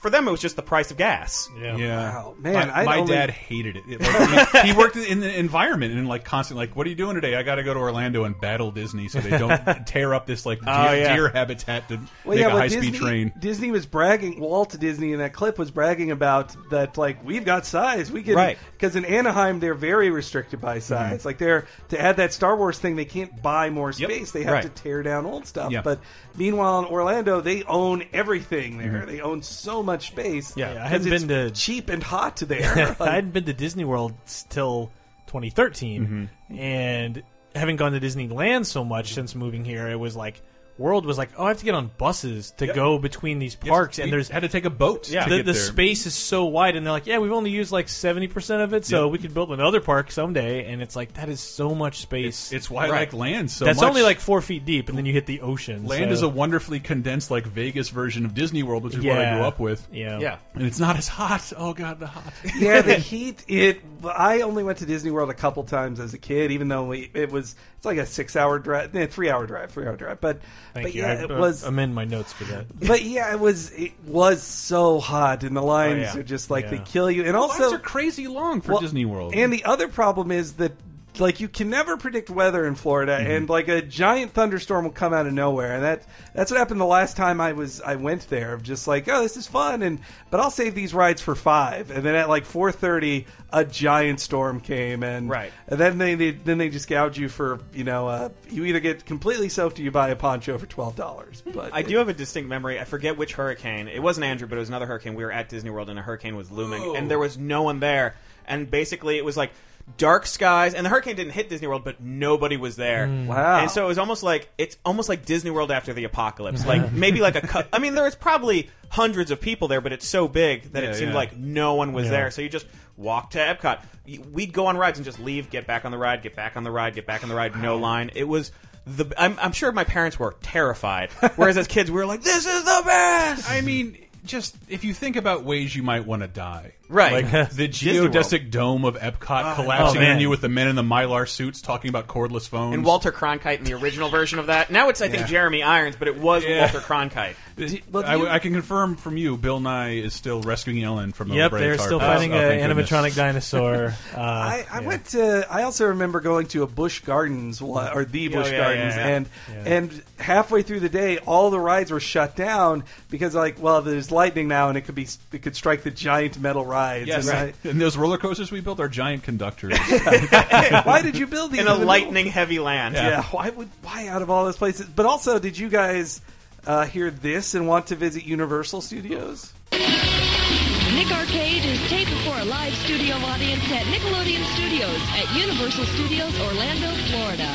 Speaker 3: for them it was just the price of gas.
Speaker 4: Yeah.
Speaker 1: Yeah,
Speaker 2: Wow, man,
Speaker 1: My, my
Speaker 2: only-
Speaker 1: dad hated it. It- like, he, he worked in the environment and like constantly like, "What are you doing today? I got to go to Orlando and battle Disney so they don't tear up this like oh, deer,
Speaker 3: Oh, yeah.
Speaker 1: deer habitat to
Speaker 2: Well,
Speaker 1: make
Speaker 2: yeah,
Speaker 1: a
Speaker 2: but
Speaker 1: high speed
Speaker 2: Disney,
Speaker 1: train."
Speaker 2: Disney was bragging. Walt Disney in that clip was bragging about that. Like we've got size. We can
Speaker 3: Right.
Speaker 2: because in Anaheim they're very restricted by size. Mm-hmm. Like they're to add that Star Wars thing, they can't buy more
Speaker 1: Yep.
Speaker 2: space. They have
Speaker 3: Right.
Speaker 2: to tear down old stuff.
Speaker 1: Yeah.
Speaker 2: But meanwhile, in Orlando, they own everything there. Mm-hmm. They own so much space.
Speaker 4: Yeah, I hadn't
Speaker 2: it's
Speaker 4: been to-
Speaker 2: cheap and hot there.
Speaker 4: I hadn't been to Disney World till 2013, mm-hmm. and having gone to Disneyland so much since moving here, it was like, World was like, oh, I have to get on buses to go between these parks, and there's
Speaker 1: had to take a boat.
Speaker 4: Yeah,
Speaker 1: to
Speaker 4: the,
Speaker 1: get
Speaker 4: the
Speaker 1: there.
Speaker 4: space is so wide, and they're like, yeah, we've only used like seventy percent of it, so
Speaker 1: Yep.
Speaker 4: we could build another park someday. And it's like that is so much space.
Speaker 1: It's why I like land so
Speaker 4: That's
Speaker 1: much.
Speaker 4: only like four feet deep, and then you hit the ocean.
Speaker 1: Land
Speaker 4: so-
Speaker 1: is a wonderfully condensed, like Vegas version of Disney World, which is what I grew up with.
Speaker 4: Yeah.
Speaker 3: Yeah.
Speaker 1: and it's not as hot. Oh god, the hot.
Speaker 2: yeah, the heat. It. I only went to Disney World a couple times as a kid, even though we, it was it's like a six hour drive, eh, three hour drive, three hour drive. But
Speaker 4: Thank
Speaker 2: but
Speaker 4: you.
Speaker 2: yeah,
Speaker 4: I,
Speaker 2: it
Speaker 4: uh,
Speaker 2: was.
Speaker 4: amend my notes for that.
Speaker 2: But yeah, it was it was so hot, and the lines
Speaker 4: Oh, yeah.
Speaker 2: are just like they kill you. And
Speaker 1: The
Speaker 2: also,
Speaker 1: lines are crazy long for
Speaker 2: Well,
Speaker 1: Disney World.
Speaker 2: And the other problem is that like you can never predict weather in Florida,
Speaker 1: Mm-hmm.
Speaker 2: and like a giant thunderstorm will come out of nowhere, and that that's what happened the last time I was I went there. Of just like oh this is fun, and but I'll save these rides for five, and then at like four thirty a giant storm came, and
Speaker 3: Right.
Speaker 2: and then they, they then they just gouge you for you know uh, you either get completely soaked or you buy a poncho for twelve dollars. But
Speaker 3: I do have a distinct memory. I forget which hurricane. It wasn't Andrew, but it was another hurricane. We were at Disney World and a hurricane was looming,
Speaker 1: Oh.
Speaker 3: and there was no one there. And basically, it was like dark skies, and the hurricane didn't hit Disney World, but nobody was there. Mm.
Speaker 2: Wow.
Speaker 3: And so it was almost like it's almost like Disney World after the apocalypse. Like maybe like a. Cu- I mean, there was probably hundreds of people there, but it's so big that
Speaker 1: Yeah,
Speaker 3: it seemed
Speaker 1: yeah.
Speaker 3: like no one was
Speaker 4: Yeah.
Speaker 3: there. So you just walk to Epcot. You- We'd go on rides and just leave, get back on the ride, get back on the ride, get back on the ride. No line. It was. The, I'm, I'm sure my parents were terrified. Whereas as kids, we were like, "This is the best."
Speaker 1: I mean, just if you think about ways you might want to die,
Speaker 3: Right.
Speaker 1: Like the geodesic dome of Epcot
Speaker 3: Oh,
Speaker 1: collapsing
Speaker 4: oh,
Speaker 1: on
Speaker 4: man.
Speaker 1: you with the men in the mylar suits talking about cordless phones.
Speaker 3: and Walter Cronkite in the original version of that. Now it's I think
Speaker 1: Yeah.
Speaker 3: Jeremy Irons, but it was
Speaker 1: Yeah.
Speaker 3: Walter Cronkite.
Speaker 2: well,
Speaker 1: I,
Speaker 2: you-
Speaker 1: I can confirm from you, Bill Nye is still rescuing Ellen from the
Speaker 4: Yep,
Speaker 1: La Brea
Speaker 4: they're
Speaker 1: car
Speaker 4: still fighting
Speaker 1: Oh,
Speaker 4: an
Speaker 1: thank
Speaker 4: animatronic dinosaur. Uh,
Speaker 2: I, I
Speaker 4: yeah.
Speaker 2: went to. I also remember going to a Busch Gardens one- or the
Speaker 3: Oh,
Speaker 2: Busch
Speaker 3: yeah,
Speaker 2: Gardens,
Speaker 3: yeah, yeah.
Speaker 2: and
Speaker 4: Yeah.
Speaker 2: and halfway through the day, all the rides were shut down because like, well, there's lightning now, and it could be it could strike the giant metal rides.
Speaker 1: Yes,
Speaker 2: and
Speaker 1: and those roller coasters we built are giant conductors.
Speaker 2: Why did you build these
Speaker 3: In a
Speaker 2: the
Speaker 3: lightning heavy land.
Speaker 2: middle- Yeah. why would why out of all those places? But also, did you guys uh, hear this and want to visit Universal Studios?
Speaker 14: Nick Arcade is taped before a live studio audience at Nickelodeon Studios at Universal Studios, Orlando, Florida.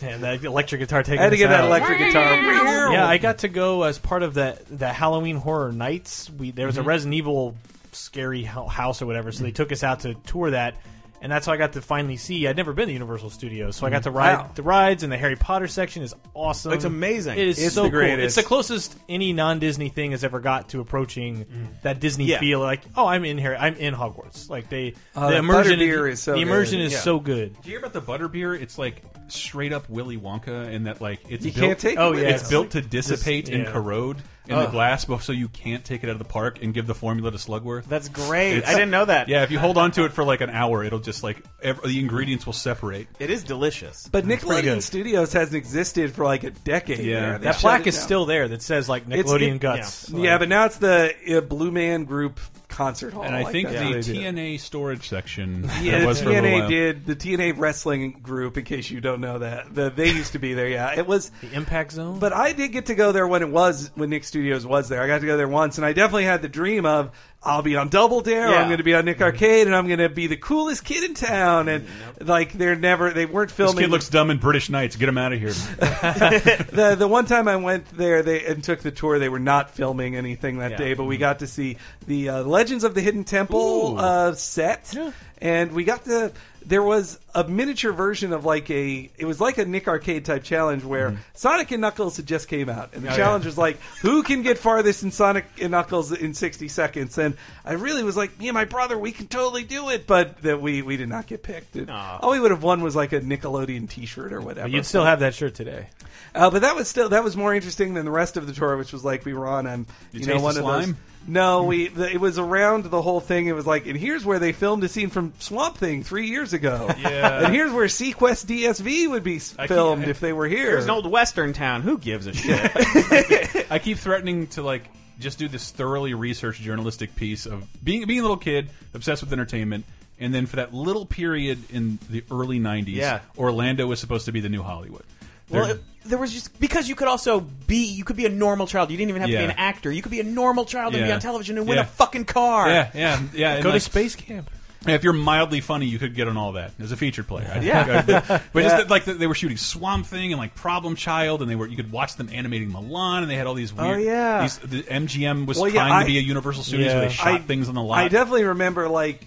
Speaker 4: And that electric guitar taking
Speaker 2: I had to
Speaker 4: us
Speaker 2: get that
Speaker 4: out.
Speaker 2: electric guitar.
Speaker 4: Yeah, I got to go as part of that the Halloween Horror Nights. We there was
Speaker 2: Mm-hmm.
Speaker 4: a Resident Evil scary house or whatever, so they took us out to tour that. And that's how I got to finally see. I'd never been to Universal Studios, so I got to mm-hmm. ride
Speaker 2: Wow.
Speaker 4: the rides, and the Harry Potter section is awesome.
Speaker 3: It's amazing.
Speaker 4: It is
Speaker 2: It's
Speaker 4: so
Speaker 2: the
Speaker 4: cool. It's the closest any non-Disney thing has ever got to approaching mm-hmm. that Disney
Speaker 3: Yeah.
Speaker 4: feel. Like, oh, I'm in here. I'm in Hogwarts. Like they,
Speaker 2: Oh,
Speaker 4: the
Speaker 2: that
Speaker 4: immersion
Speaker 2: butterbeer is so
Speaker 4: the immersion
Speaker 2: good.
Speaker 4: is
Speaker 2: Yeah.
Speaker 4: so good.
Speaker 1: Do you hear about the butterbeer? It's like straight up Willy Wonka, in that like it's
Speaker 2: You
Speaker 1: built,
Speaker 2: can't take oh, it
Speaker 4: Oh,
Speaker 2: with
Speaker 4: yeah,
Speaker 2: you.
Speaker 1: it's built to dissipate
Speaker 4: Just-
Speaker 1: and
Speaker 4: yeah.
Speaker 1: corrode in
Speaker 2: Oh.
Speaker 1: the glass, so you can't take it out of the park and give the formula to Slugworth.
Speaker 3: That's great.
Speaker 1: It's-
Speaker 3: I didn't know that.
Speaker 1: Yeah, if you hold on to it for like an hour, it'll just like ev the ingredients will separate.
Speaker 3: It is delicious.
Speaker 2: But
Speaker 4: pretty
Speaker 2: Nickelodeon. Studios hasn't existed for like a decade.
Speaker 1: Yeah.
Speaker 2: there.
Speaker 4: That plaque is
Speaker 2: down.
Speaker 4: still there that says like
Speaker 2: It's-
Speaker 4: Nickelodeon
Speaker 2: it-
Speaker 4: guts.
Speaker 2: Yeah, but now it's the uh, Blue Man Group concert hall.
Speaker 1: And I
Speaker 2: like
Speaker 1: think
Speaker 2: that's
Speaker 1: the
Speaker 2: what they do.
Speaker 1: TNA storage section
Speaker 2: Yeah,
Speaker 1: that
Speaker 2: the
Speaker 1: was for a little
Speaker 2: TNA
Speaker 1: while.
Speaker 2: did the TNA wrestling group. In case you don't know that, the, they used to be there. Yeah, it was.
Speaker 4: the Impact Zone.
Speaker 2: But I did get to go there when it was when Nick Studios was there. I got to go there once, and I definitely had the dream of I'll be on Double Dare.
Speaker 3: Yeah.
Speaker 2: I'm going to be on Nick Arcade, and I'm going to be the coolest kid in town. And like they're never they weren't
Speaker 1: This
Speaker 2: filming.
Speaker 1: kid looks dumb in British Knights. Get him out of here.
Speaker 2: the the one time I went there, they and took the tour. They were not filming anything that
Speaker 3: Yeah.
Speaker 2: day, but we got to see the uh, Legends of the Hidden Temple uh, set, and we got the There was a miniature version of like a. It was like a Nick Arcade type challenge where Sonic and Knuckles had just came out, and the
Speaker 1: Oh,
Speaker 2: challenge was like, who can get farthest in Sonic and Knuckles in sixty seconds? And I really was like, me and my brother, we can totally do it, but that we we did not get picked. And all we would have won was like a Nickelodeon T-shirt or whatever.
Speaker 4: But you'd still have that shirt today.
Speaker 2: Uh, but that was still that was more interesting than the rest of the tour, which was like we were on um,
Speaker 1: You
Speaker 2: you, know one
Speaker 1: the
Speaker 2: of those.
Speaker 1: Slime?
Speaker 2: No, we the, it was around the whole thing. It was like, and here's where they filmed a scene from Swamp Thing three years ago.
Speaker 1: Yeah.
Speaker 2: and here's where SeaQuest DSV would be s-
Speaker 1: I keep-
Speaker 2: filmed if they were here.
Speaker 3: There's an old Western town. Who gives a shit?
Speaker 1: I keep threatening to like just do this thoroughly researched journalistic piece of being being a little kid obsessed with entertainment, and then for that little period in the early '90s,
Speaker 3: Yeah.
Speaker 1: Orlando was supposed to be the new Hollywood.
Speaker 3: Well,
Speaker 1: There-
Speaker 3: it, there was just because you could also be you could be a normal child. You didn't even have to
Speaker 1: Yeah.
Speaker 3: be an actor. You could be a normal child and be
Speaker 1: Yeah.
Speaker 3: on television and win
Speaker 1: Yeah.
Speaker 3: a fucking car.
Speaker 1: yeah, yeah, yeah. and
Speaker 4: Go
Speaker 1: like-
Speaker 4: to space camp.
Speaker 1: If you're mildly funny, you could get on all that as a featured player. I
Speaker 3: Yeah.
Speaker 1: think. Uh, but
Speaker 3: Yeah.
Speaker 1: just that, like they were shooting Swamp Thing and like Problem Child, and they were you could watch them animating Mulan, and they had all these
Speaker 2: Oh,
Speaker 1: weird.
Speaker 2: yeah.
Speaker 1: these, the MGM was
Speaker 2: Well, yeah,
Speaker 1: trying
Speaker 2: I-
Speaker 1: to be a Universal Studios where they shot
Speaker 2: I-
Speaker 1: things on the lot.
Speaker 2: I definitely remember like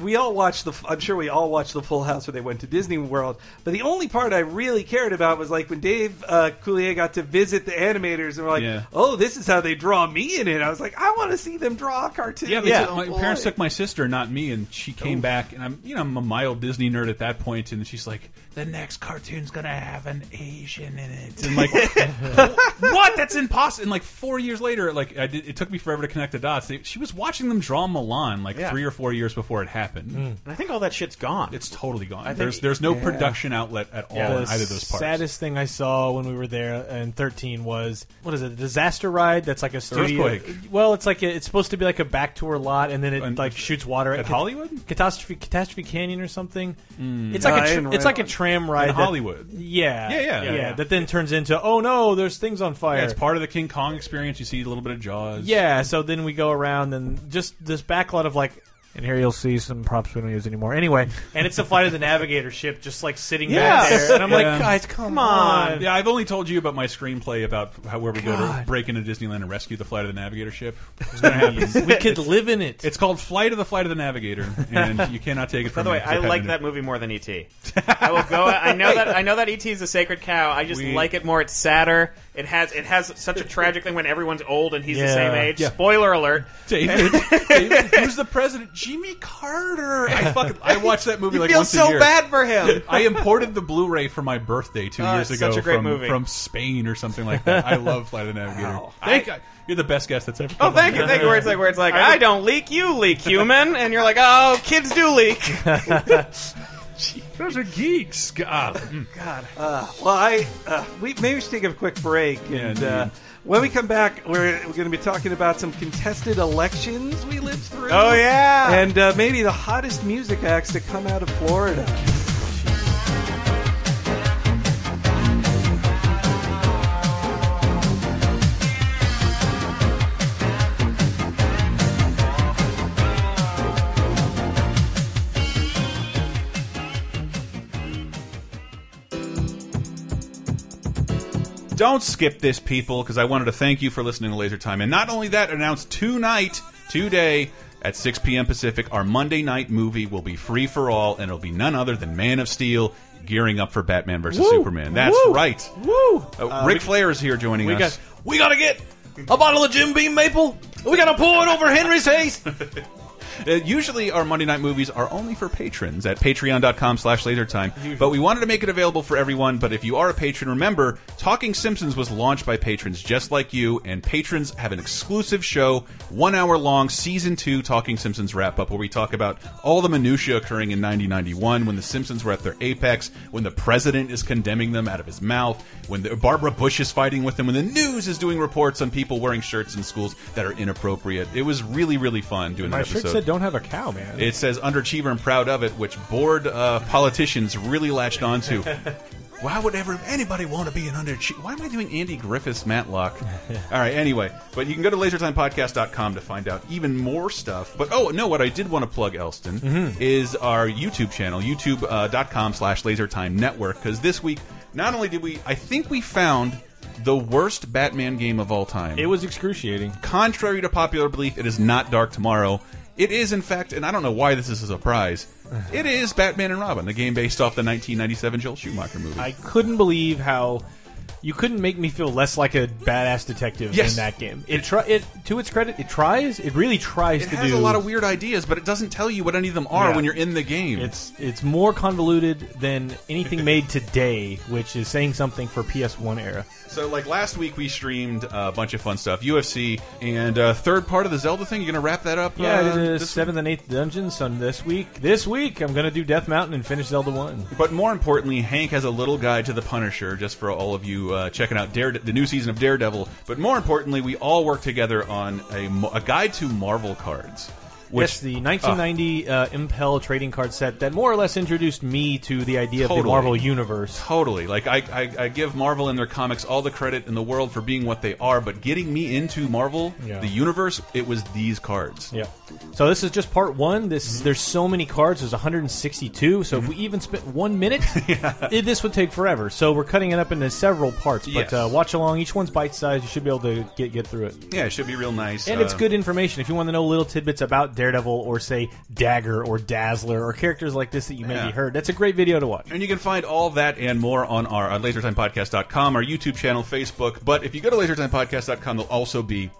Speaker 2: we all watched the. I'm sure we all watched the Full House when they went to Disney World. But the only part I really cared about was like when Dave uh, Coulier got to visit the animators and were like,
Speaker 1: Yeah.
Speaker 2: "Oh, this is how they draw me in it." I was like, "I want to see them draw a cartoon."
Speaker 1: Yeah, they took- my
Speaker 2: boy.
Speaker 1: parents took my sister, not me, and she came
Speaker 2: Oof.
Speaker 1: back, and I'm, you know, I'm a mild Disney nerd at that point, and she's like, "The next cartoon's gonna have an Asian in it," and like, what? That's impossible. And like four years later, like I did, it took me forever to connect the dots. They, she was watching them draw Mulan like
Speaker 3: Yeah.
Speaker 1: three or four years before it happened.
Speaker 3: And I think all that shit's gone.
Speaker 1: It's totally gone.
Speaker 3: Think-
Speaker 1: there's there's no
Speaker 4: Yeah.
Speaker 1: production outlet at all
Speaker 4: the
Speaker 1: in either of those parts.
Speaker 4: saddest thing I saw when we were there in 13 was what is it? A disaster ride that's like a studio.
Speaker 1: Earthquake.
Speaker 4: Well, it's like a, it's supposed to be like a back tour lot, and then it like shoots water
Speaker 1: at
Speaker 4: Cat-
Speaker 1: Hollywood?
Speaker 4: Catastrophe Catastrophe Canyon or something.
Speaker 1: Mm.
Speaker 4: It's
Speaker 1: No,
Speaker 4: like
Speaker 1: I
Speaker 4: a
Speaker 1: didn't
Speaker 4: it's like a
Speaker 1: that.
Speaker 4: Tram ride
Speaker 1: In
Speaker 4: that-
Speaker 1: Hollywood.
Speaker 4: Yeah,
Speaker 1: Yeah, yeah.
Speaker 4: yeah,
Speaker 1: Yeah.
Speaker 4: That then turns into oh no, there's things on fire.
Speaker 1: Yeah, it's part of the King Kong experience. You see a little bit of Jaws.
Speaker 4: Yeah, so then we go around and just this backlot of like, and here you'll see some props we don't use anymore. Anyway, and it's the flight of the Navigator ship just like sitting back there, and I'm like, guys, come on.
Speaker 1: Yeah, I've only told you about my screenplay about how where we go to break into Disneyland and rescue the Flight of the Navigator ship. It's gonna happen.
Speaker 4: we could live in it.
Speaker 1: It's called Flight of the Flight of the Navigator, and you cannot take it
Speaker 3: By
Speaker 1: from
Speaker 3: the way. I like that movie more than ET. I will go. I know that I know that ET is a sacred cow. I just
Speaker 1: We-
Speaker 3: like it more. It's sadder. It has it has such a tragic thing when everyone's old and he's the
Speaker 1: Yeah.
Speaker 3: same age.
Speaker 1: Yeah.
Speaker 3: Spoiler alert.
Speaker 1: David, David, who's the president? Jimmy Carter. I fucking I watched that movie
Speaker 3: You
Speaker 1: like
Speaker 3: feel
Speaker 1: once
Speaker 3: so
Speaker 1: a year.
Speaker 3: bad for him.
Speaker 1: I imported the Blu-ray for my birthday two
Speaker 3: Oh,
Speaker 1: years
Speaker 3: it's
Speaker 1: ago
Speaker 3: such a great
Speaker 1: from,
Speaker 3: movie.
Speaker 1: from Spain or something like that. I love Flight of the Navigator. Thank you. You're the best guest that's ever.
Speaker 3: Oh,
Speaker 1: come
Speaker 3: thank
Speaker 1: on.
Speaker 3: you, thank you. Where it's like, where it's like, I don't leak, you leak, human, and you're like, oh, kids do leak.
Speaker 1: Those are geeks. God, mm.
Speaker 3: God.
Speaker 2: Uh, well, I uh, we maybe we should take a quick break, and
Speaker 1: Yeah,
Speaker 2: uh, when we come back, we're, we're going to be talking about some contested elections we lived through.
Speaker 3: Oh, yeah.
Speaker 2: and uh, maybe the hottest music acts to come out of Florida.
Speaker 1: Don't skip this, people, because I wanted to thank you for listening to Laser Time. And not only that, announced tonight, today, at 6 p.m. Pacific, our Monday night movie will be free for all, and it'll be none other than Man of Steel gearing up for Batman versus
Speaker 4: Woo!
Speaker 1: Superman. That's
Speaker 4: Woo!
Speaker 1: right.
Speaker 4: Woo!
Speaker 1: Uh,
Speaker 4: Uh,
Speaker 1: Ric
Speaker 4: we-
Speaker 1: Flair is here joining
Speaker 4: we
Speaker 1: us.
Speaker 4: got we gotta get a bottle of Jim Beam Maple. We gotta pour it over Henry's face.
Speaker 1: Uh, usually our Monday night movies are only for patrons at patreon.com slash lasertime. But we wanted to make it available for everyone. But if you are a patron, remember, Talking Simpsons was launched by patrons just like you. And patrons have an exclusive show, one hour long, season two Talking Simpsons wrap up, where we talk about all the minutiae occurring in 1991 when the Simpsons were at their apex, when the president is condemning them out of his mouth, when the, Barbara Bush is fighting with them, when the news is doing reports on people wearing shirts in schools that are inappropriate. It was really, really fun doing that episode.
Speaker 4: Said, "Don't have a cow, man."
Speaker 1: It says underachiever and proud of it, which bored uh, politicians really latched onto. Why would ever anybody want to be an underachiever? Why am I doing Andy Griffith's Matlock? All right, anyway, but you can go to lasertimepodcast.com to find out even more stuff. But oh no, what I did want to plug, Elston,
Speaker 4: Mhm.
Speaker 1: is our YouTube channel, youtube.com slash lasertime network. Because this week, not only did we, I think we found the worst Batman game of all time.
Speaker 4: It was excruciating.
Speaker 1: Contrary to popular belief, it is not Dark Tomorrow. It is, in fact, and I don't know why this is a surprise. It is Batman and Robin, the game based off the 1997 Joel Schumacher movie.
Speaker 4: I couldn't believe how you couldn't make me feel less like a badass detective
Speaker 1: Yes.
Speaker 4: in that game. It try it to its credit, it tries. It really tries
Speaker 1: it
Speaker 4: to
Speaker 1: has
Speaker 4: do
Speaker 1: a lot of weird ideas, but it doesn't tell you what any of them are
Speaker 4: Yeah.
Speaker 1: when you're in the game.
Speaker 4: It's it's more convoluted than anything made today, which is saying something for PS1 era.
Speaker 1: So, like last week, we streamed a bunch of fun stuff, UFC, and uh, third part of the Zelda thing. You're gonna wrap that up?
Speaker 4: Yeah,
Speaker 1: uh,
Speaker 4: I did the
Speaker 1: this
Speaker 4: seventh and eighth dungeons on this week. This week, I'm gonna do Death Mountain and finish Zelda One.
Speaker 1: But more importantly, Hank has a little guide to the Punisher, just for all of you uh, checking out Dare the new season of Daredevil. But more importantly, we all work together on a, a guide to Marvel cards. Which
Speaker 4: yes, the 1990 uh, Impel trading card set that more or less introduced me to the idea of the Marvel universe.
Speaker 1: Totally. Like I, I, I give Marvel and their comics all the credit in the world for being what they are, but getting me into Marvel,
Speaker 4: Yeah.
Speaker 1: the universe, it was these cards.
Speaker 4: Yeah. So this is just part one. This there's so many cards. There's 162. So if
Speaker 1: Mm-hmm.
Speaker 4: we even spent one minute, it, this would take forever. So we're cutting it up into several parts. But
Speaker 1: Yes.
Speaker 4: uh, watch along. Each one's bite sized. You should be able to get get through it.
Speaker 1: Yeah, it should be real nice.
Speaker 4: And it's
Speaker 1: Uh,
Speaker 4: good information if you want to know little tidbits about Daredevil or say Dagger or Dazzler or characters like this that you maybe
Speaker 1: Yeah.
Speaker 4: heard. That's a great video to watch.
Speaker 1: And you can find all that and more on our uh, on lasertimepodcast.com, our YouTube channel, Facebook. But if you go to lasertimepodcast.com, there'll also be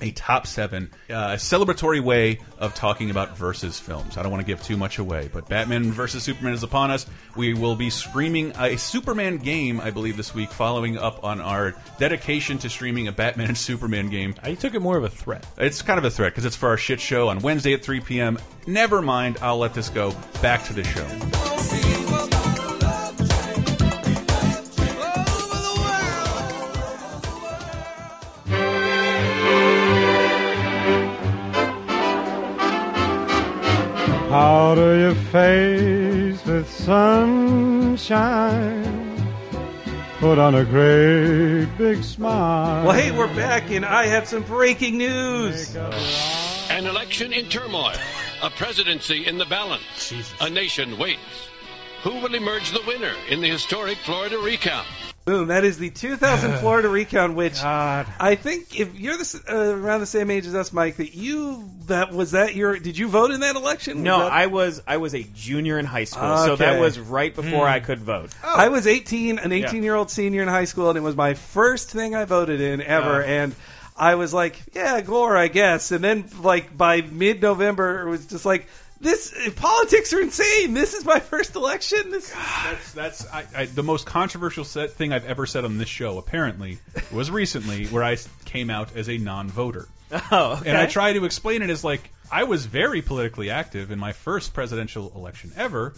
Speaker 1: a top seven uh, celebratory way of talking about versus films. I don't want to give too much away, but Batman versus Superman is upon us. We will be streaming a Superman game, I believe, this week, following up on our dedication to streaming a Batman and Superman game.
Speaker 4: I took it more of a threat.
Speaker 1: It's kind of a threat because it's for our shit show on Wednesday at 3 p.m. Never mind, I'll let this go. Back to the show.
Speaker 15: Powder your face with sunshine. Put on a great big smile.
Speaker 2: Well, hey, we're back, and I have some breaking news.
Speaker 16: An election in turmoil, a presidency in the balance. A nation waits. Who will emerge the winner in the historic Florida recount?
Speaker 2: Boom! That is the 2000 Florida recount, which I think if you're the, uh, around the same age as us, Mike, that you that was that your did you vote in that election? Was
Speaker 3: No,
Speaker 2: that-
Speaker 3: I was I was a junior in high school, so that was right before
Speaker 2: Hmm.
Speaker 3: I could vote.
Speaker 2: I was 18, an
Speaker 3: Yeah.
Speaker 2: 18 year old senior in high school, and it was my first thing I voted in ever.
Speaker 3: Oh.
Speaker 2: And I was like, yeah, Gore, I guess. And then, like, by mid November, it was just like, this politics are insane. This is my first election. This
Speaker 1: That's that's I, I, the most controversial set, thing I've ever said on this show. Apparently, was recently where I came out as a non-voter.
Speaker 3: Oh, okay.
Speaker 1: and I try to explain it as like I was very politically active in my first presidential election ever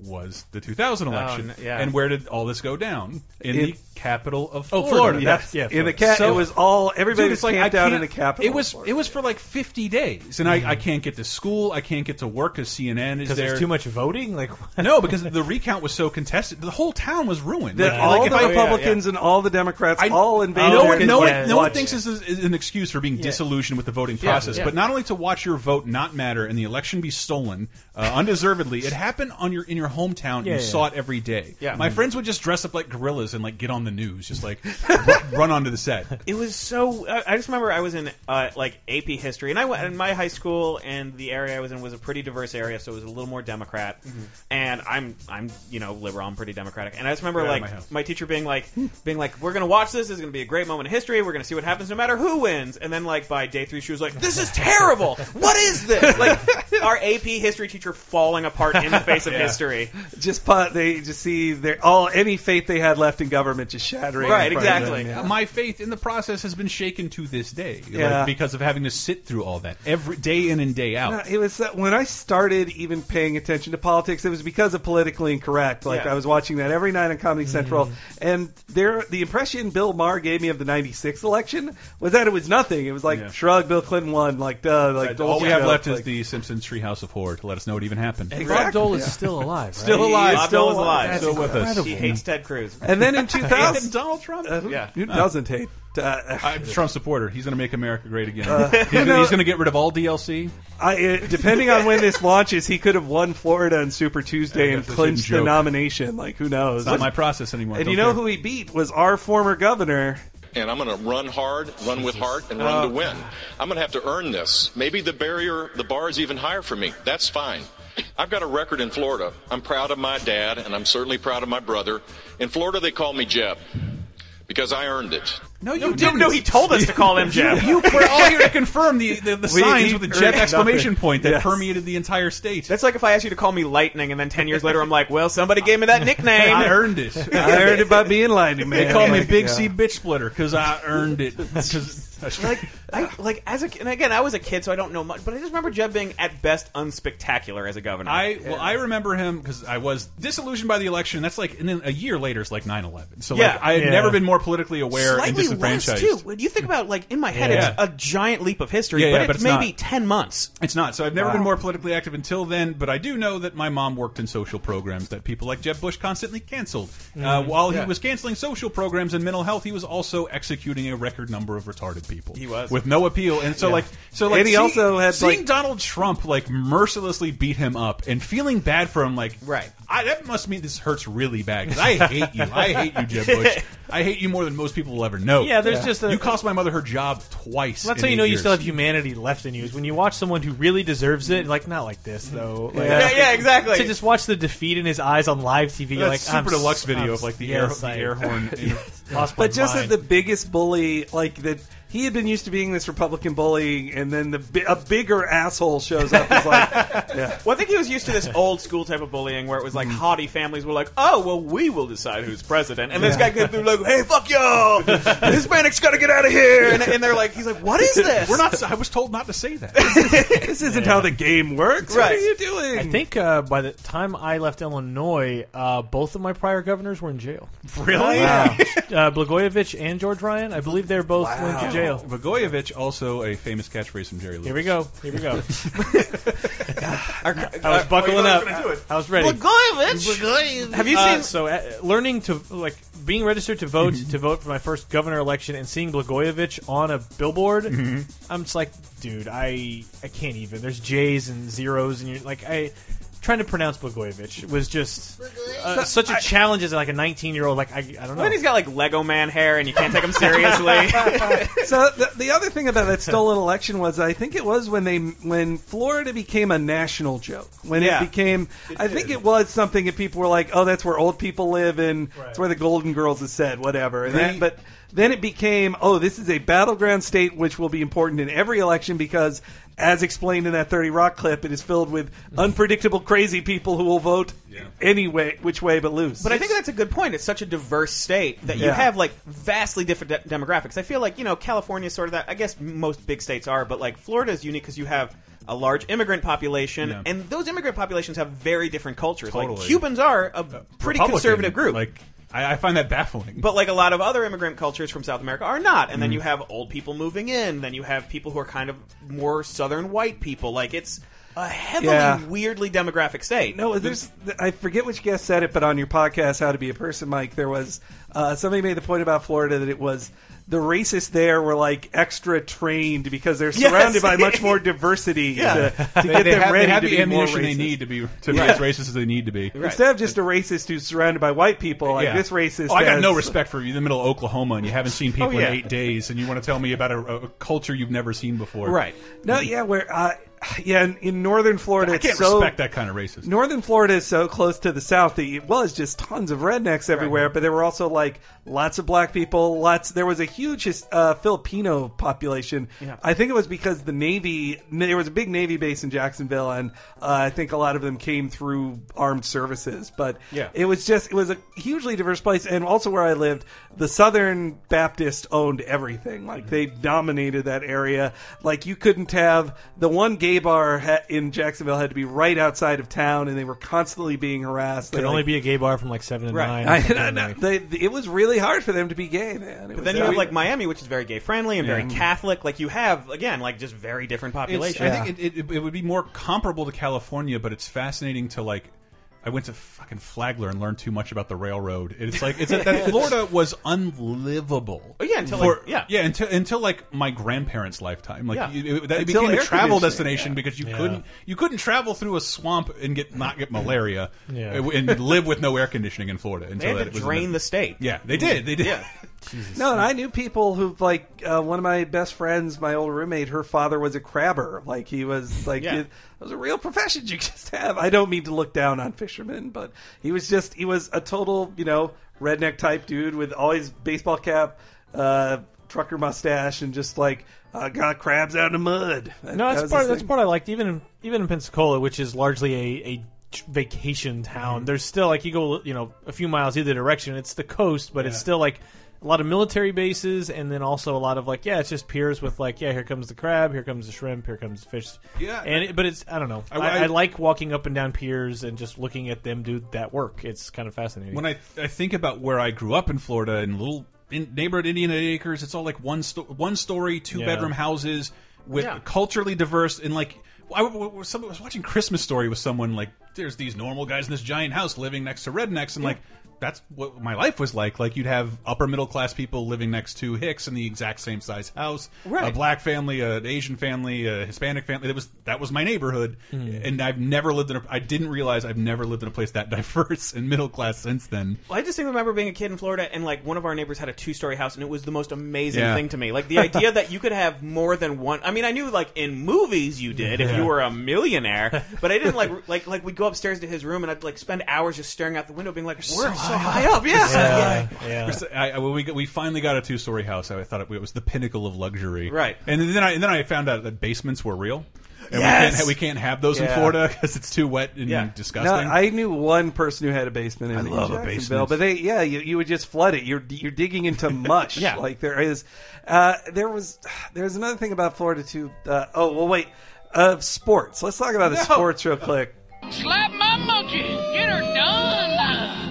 Speaker 1: was the 2000
Speaker 3: Oh,
Speaker 1: election.
Speaker 3: n- yeah.
Speaker 1: And where did all this go down? In,
Speaker 2: In-
Speaker 1: the capital of Florida.
Speaker 2: Oh,
Speaker 1: Florida.
Speaker 2: Florida. That's- yeah, in the ca- it was all- everybody
Speaker 1: Dude,
Speaker 2: was
Speaker 1: it's like,
Speaker 2: camped out in
Speaker 1: can't-
Speaker 2: the capital
Speaker 1: It was
Speaker 2: Florida.
Speaker 1: it was for like 50 days, and I, I can't get to school. I can't get to work because CNN is
Speaker 4: Because
Speaker 1: there.
Speaker 4: there's too much voting. Like
Speaker 1: no, because the recount was so contested. The whole town was ruined.
Speaker 2: That
Speaker 1: Like-
Speaker 2: all
Speaker 1: like, if
Speaker 2: the
Speaker 1: I-
Speaker 2: Republicans and all the Democrats
Speaker 1: I-
Speaker 2: all invaded.
Speaker 1: no one, no,
Speaker 2: watch-
Speaker 1: one, no one thinks
Speaker 2: it.
Speaker 1: this is, is an excuse for being disillusioned with the voting process,
Speaker 2: yeah.
Speaker 1: but not only to watch your vote not matter and the election be stolen uh, undeservedly, it happened on your in your hometown.
Speaker 3: Yeah,
Speaker 1: you
Speaker 3: yeah.
Speaker 1: saw it every day.
Speaker 3: Yeah.
Speaker 1: my
Speaker 3: Mhm.
Speaker 1: friends would just dress up like gorillas and like get on the news, just like run, run onto the set.
Speaker 3: It was so. I I just remember I was in uh, like AP history, and I went. in my high school and the area I was in was a pretty diverse area, so it was a little more Democrat.
Speaker 1: Mm-hmm.
Speaker 3: And I'm, I'm, you know, liberal. I'm pretty democratic. And I just remember
Speaker 1: Get out of
Speaker 3: like
Speaker 1: my house.
Speaker 3: my teacher being like, being like, "We're gonna watch this. This is gonna be a great moment in history. We're gonna see what happens, no matter who wins." And then like by day three, she was like, "This is terrible. what is this?" Like our AP history teacher falling apart in the face of history.
Speaker 2: Just pot, they just see their all any faith they had left in government just shattering.
Speaker 3: Right,
Speaker 2: in front of
Speaker 3: exactly.
Speaker 2: them, yeah.
Speaker 1: My faith in the process has been shaken to this day, like, because of having to sit through all that every day in and day out.
Speaker 2: No, it was that when I started even paying attention to politics, it was because of politically incorrect. Like
Speaker 1: Yeah.
Speaker 2: I was watching that every night on Comedy mm. Central, and there the impression Bill Maher gave me of the '96 election was that it was nothing. It was like
Speaker 1: Yeah.
Speaker 2: shrug, Bill Clinton won. Like duh, like
Speaker 1: all we have left
Speaker 2: like,
Speaker 1: is the Simpsons Treehouse of Horror to let us know it even happened.
Speaker 4: And Bob Dole is still alive. Right?
Speaker 1: Still alive.
Speaker 3: Bob
Speaker 1: still
Speaker 3: Dole is alive.
Speaker 1: Still with us.
Speaker 3: He hates Ted Cruz.
Speaker 2: And then in 2000,
Speaker 1: And Donald Trump.
Speaker 2: Uh,
Speaker 3: Yeah.
Speaker 2: who doesn't hate? Uh,
Speaker 1: I'm a Trump supporter. He's going to make America great again.
Speaker 2: Uh,
Speaker 1: he's
Speaker 2: you know-
Speaker 1: going to get rid of all DLC.
Speaker 2: I, uh, depending on when this launches, he could have won Florida on Super Tuesday and clinched the nomination. Like who knows?
Speaker 1: It's not my process anymore.
Speaker 2: And
Speaker 1: Don't
Speaker 2: you know
Speaker 1: care.
Speaker 2: who he beat was our former governor.
Speaker 17: and I'm going to run hard, run with heart, and run to win. I'm going to have to earn this. Maybe the barrier, the bar is even higher for me. That's fine. I've got a record in Florida. I'm proud of my dad, and I'm certainly proud of my brother. In Florida, they call me Jeb because I earned it.
Speaker 1: No, you
Speaker 3: No,
Speaker 1: didn't.
Speaker 3: no, he told us to call him Jeb.
Speaker 1: You, we're all here to confirm the the, the
Speaker 3: We-
Speaker 1: signs with the
Speaker 3: earned
Speaker 1: Jeb exclamation point that
Speaker 3: Yes.
Speaker 1: permeated the entire state.
Speaker 3: That's like if I asked you to call me Lightning, and then ten years later I'm like, "Well, somebody gave me that nickname.
Speaker 1: I earned it.
Speaker 2: I earned it by being lightning, man.
Speaker 1: They call me Big
Speaker 2: yeah.
Speaker 1: C Bitch Splitter because I earned it. 'Cause-
Speaker 2: like
Speaker 3: I like as a and again I was a kid so I don't know much, but I just remember Jeb being at best unspectacular as a governor.
Speaker 1: I well, I remember him because I was disillusioned by the election. That's like, and then a year later, it's like 9-11. So
Speaker 3: Yeah.
Speaker 1: like, I had
Speaker 3: Yeah.
Speaker 1: never been more politically aware and
Speaker 3: Slightly less
Speaker 1: disenfranchised.
Speaker 3: too. When you think about like in my head,
Speaker 1: Yeah.
Speaker 3: it's a giant leap of history,
Speaker 1: Yeah,
Speaker 3: but
Speaker 1: yeah,
Speaker 3: it's
Speaker 1: but it's
Speaker 3: maybe
Speaker 1: not.
Speaker 3: ten months.
Speaker 1: It's not. So I've never
Speaker 3: Wow.
Speaker 1: been more politically active until then, but I do know that my mom worked in social programs that people like Jeb Bush constantly canceled. Uh,
Speaker 3: Mm,
Speaker 1: while
Speaker 3: yeah.
Speaker 1: he was canceling social programs and mental health, he was also executing a record number of retarded people.
Speaker 3: He was.
Speaker 1: With no appeal. And so
Speaker 2: Yeah.
Speaker 1: like so like
Speaker 2: And he
Speaker 1: see-
Speaker 2: also had,
Speaker 1: seeing
Speaker 2: like-
Speaker 1: Donald Trump like mercilessly beat him up and feeling bad for him like
Speaker 3: right.
Speaker 1: I, that must mean this hurts really bad because I hate you. I hate you, Jeb Bush. I hate you more than most people will ever know.
Speaker 4: Yeah, there's just a-
Speaker 1: you cost my mother her job twice.
Speaker 4: Well, that's how you
Speaker 1: eight
Speaker 4: know you still have humanity left in you. Is when you watch someone who really deserves it, like not like this though. Like,
Speaker 3: Yeah, yeah, exactly.
Speaker 4: To just watch the defeat in his eyes on live TV, you're like
Speaker 1: super
Speaker 4: I'm
Speaker 1: deluxe video
Speaker 4: I'm
Speaker 1: of like the
Speaker 4: yes,
Speaker 1: air,
Speaker 4: I-
Speaker 1: the air horn. you know.
Speaker 4: Lost my
Speaker 2: But just that
Speaker 4: mind.
Speaker 2: the biggest bully, like that, he had been used to being this Republican bully, and then the a bigger asshole shows up. Is like, yeah.
Speaker 3: Well, I think he was used to this old school type of bullying where it was like haughty families were like, "Oh, well, we will decide who's president," and this guy came through like, "Hey, fuck y'all, Hispanic's got to get out of here," and, and they're like, "He's like, what is this?"
Speaker 1: We're not. I was told not to say that.
Speaker 2: this isn't how the game works. What are you doing?
Speaker 4: I think uh, by the time I left Illinois, uh, both of my prior governors were in jail.
Speaker 1: Really?
Speaker 4: Wow. uh, Blagojevich and George Ryan. I believe they're both went to jail.
Speaker 1: Blagojevich, also a famous catchphrase from Jerry Lewis.
Speaker 4: Here we go. Here we go. I was buckling
Speaker 3: uh,
Speaker 4: up.
Speaker 3: gonna do it.
Speaker 4: I was ready.
Speaker 3: Blagojevich! Have you
Speaker 4: Uh,
Speaker 3: seen?
Speaker 4: so uh, learning to like being registered to vote to vote for my first governor election and seeing Blagojevich on a billboard, I'm just like, dude, I I can't even. There's J's and zeros and you're like I. Trying to pronounce Blagojevich was just uh, such a challenge as like a 19 year old. Like I, I don't know.
Speaker 3: Then he's got like Lego man hair, and you can't take him seriously.
Speaker 2: so the, the other thing about that stolen election was I think it was when they when Florida became a national joke when
Speaker 3: Yeah.
Speaker 2: it became I think it was something that people were like oh that's where old people live and it's where the Golden Girls is said whatever and then,
Speaker 1: They-
Speaker 2: but then it became oh this is a battleground state which will be important in every election because as explained in that 30 Rock clip it is filled with unpredictable crazy people who will vote anyway which way but lose
Speaker 3: But I think that's a good point. It's such a diverse state that you
Speaker 2: Yeah.
Speaker 3: have like vastly different de- demographics. I feel like you know California is sort of that. I guess most big states are, but like Florida is unique because you have a large immigrant population,
Speaker 1: Yeah.
Speaker 3: and those immigrant populations have very different cultures. Like Cubans are a uh, pretty
Speaker 1: Republican,
Speaker 3: conservative group.
Speaker 1: Like I, I find that baffling.
Speaker 3: But like a lot of other immigrant cultures from South America are not, and then
Speaker 1: Mhm.
Speaker 3: you have old people moving in. Then you have people who are kind of more southern white people. Like it's a heavily
Speaker 2: Yeah.
Speaker 3: weirdly demographic state.
Speaker 2: No, there's I forget which guest said it, but on your podcast, How to Be a Person, Mike, there was uh, somebody made the point about Florida that it was the racists there were like extra trained because they're
Speaker 1: Yes.
Speaker 2: surrounded by much more diversity
Speaker 1: Yeah.
Speaker 2: to, to
Speaker 1: They-
Speaker 2: get
Speaker 1: they
Speaker 2: them
Speaker 1: have- they
Speaker 2: ready
Speaker 1: have
Speaker 2: to
Speaker 1: the
Speaker 2: be more
Speaker 1: ammunition they
Speaker 2: racist.
Speaker 1: need to be- to be
Speaker 2: Right.
Speaker 1: as racist as they need to be.
Speaker 2: Instead of just a racist who's surrounded by white people, like
Speaker 1: Yeah.
Speaker 2: this racist.
Speaker 1: Oh, I got
Speaker 2: has-
Speaker 1: no respect for you in the middle of Oklahoma and you haven't seen people
Speaker 2: Oh, yeah.
Speaker 1: in eight days and you want to tell me about a, a culture you've never seen before.
Speaker 2: Right. No, yeah, where uh, yeah, in, in northern Florida,
Speaker 1: I can't
Speaker 2: so,
Speaker 1: respect that kind of racism.
Speaker 2: Northern Florida is so close to the south that it was just tons of rednecks everywhere, but there were also like lots of black people. Lots. There was a huge uh, Filipino population.
Speaker 3: Yeah.
Speaker 2: I think it was because the Navy. There was a big Navy base in Jacksonville, and uh, I think a lot of them came through armed services. But
Speaker 3: Yeah.
Speaker 2: it was just it was a hugely diverse place, and also where I lived, the Southern Baptist owned everything. Like they dominated that area. Like you couldn't have the one gay bar ha- in Jacksonville had to be right outside of town, and they were constantly being harassed.
Speaker 4: Could
Speaker 2: They,
Speaker 4: only
Speaker 2: like-
Speaker 4: be a gay bar from like seven to
Speaker 2: Right.
Speaker 4: nine.
Speaker 2: I,
Speaker 4: or something
Speaker 2: I know.
Speaker 4: Oh, like-
Speaker 2: They, it was really hard for them to be gay, man. It
Speaker 3: But
Speaker 2: was
Speaker 3: then you have
Speaker 2: very-
Speaker 3: like Miami, which is very gay friendly and very Catholic. Like you have again, like just very different
Speaker 1: It's-
Speaker 3: population.
Speaker 1: I think it, it, it would be more comparable to California, but it's fascinating to like. I went to fucking Flagler and learned too much about the railroad. It's like it's that Florida was unlivable.
Speaker 3: Oh, yeah, until,
Speaker 1: For-
Speaker 3: like- yeah.
Speaker 1: yeah, until until like my grandparents' lifetime. Like
Speaker 3: Yeah.
Speaker 1: you- it, that
Speaker 3: Until
Speaker 1: became a travel destination
Speaker 3: yeah.
Speaker 1: because you
Speaker 3: Yeah.
Speaker 1: couldn't you couldn't travel through a swamp and get not get malaria
Speaker 3: Yeah.
Speaker 1: and live with no air conditioning in Florida. Until
Speaker 3: had
Speaker 1: that
Speaker 3: to
Speaker 1: was
Speaker 3: drain the state.
Speaker 1: Yeah, they did. They did.
Speaker 3: Yeah.
Speaker 2: No, and I knew people who like uh, one of my best friends, my old roommate. Her father was a crabber. Like he was like
Speaker 3: Yeah.
Speaker 2: it, it was a real profession you just have. I don't mean to look down on fishermen, but he was just he was a total you know redneck type dude with always baseball cap, uh, trucker mustache, and just like uh, got crabs out of the mud. That-
Speaker 4: No, that's
Speaker 2: was
Speaker 4: part. That's part I liked. Even in, even in Pensacola, which is largely a, a vacation
Speaker 2: Mm-hmm.
Speaker 4: town, there's still like you go, you know, a few miles either direction. It's the coast, but it's still like a lot of military bases, and then also a lot of like, yeah, it's just piers with like, yeah, here comes the crab, here comes the shrimp, here comes the fish.
Speaker 1: Yeah.
Speaker 4: and it, but it's I don't know.
Speaker 1: I-
Speaker 4: I, I,
Speaker 1: I-
Speaker 4: like walking up and down piers and just looking at them do that work. It's kind of fascinating.
Speaker 1: When I I think about where I grew up in Florida in little in neighborhood Indian Acres, it's all like one sto one story, two
Speaker 4: Yeah.
Speaker 1: bedroom houses with
Speaker 3: Yeah.
Speaker 1: culturally diverse and like. I, w- w- some- I was watching Christmas Story with someone like there's these normal guys in this giant house living next to rednecks and like that's what my life was like. Like you'd have upper middle class people living next to Hicks in the exact same size house,
Speaker 3: right.
Speaker 1: a black family, an Asian family, a Hispanic family. That was that was my neighborhood,
Speaker 3: Hmm.
Speaker 1: and I've never lived in. a I didn't realize I've never lived in a place that diverse and middle class since then.
Speaker 3: Well, I just remember being a kid in Florida, and like one of our neighbors had a two-story house, and it was the most amazing
Speaker 1: Yeah.
Speaker 3: thing to me. Like the idea that you could have more than one. I mean, I knew like in movies you did if you were a millionaire, but I didn't like like like we'd go upstairs to his room, and I'd like spend hours just staring out the window, being like, "We're so, high up, yeah."
Speaker 4: yeah, yeah.
Speaker 1: We're I, I- when we got, we finally got a two story house. I thought it, was the pinnacle of luxury,
Speaker 3: Right.
Speaker 1: And then I and then I found out that basements were real. And
Speaker 3: Yes!
Speaker 1: we can't, ha- we can't have those in
Speaker 2: Yeah.
Speaker 1: Florida because it's too wet and
Speaker 3: Yeah.
Speaker 2: No,
Speaker 1: disgusting.
Speaker 2: I knew one person who had a basement in,
Speaker 1: I
Speaker 2: in
Speaker 1: love a
Speaker 2: Jacksonville,
Speaker 1: basement.
Speaker 2: but they, yeah, you, you would just flood it. You're you're digging into mush.
Speaker 3: Yeah.
Speaker 2: like there is. Uh, there was there's another thing about Florida too. Uh, oh well, wait. Uh, sports. Let's talk about the
Speaker 3: No.
Speaker 2: sports real quick.
Speaker 18: Slap my monkey. Get her done.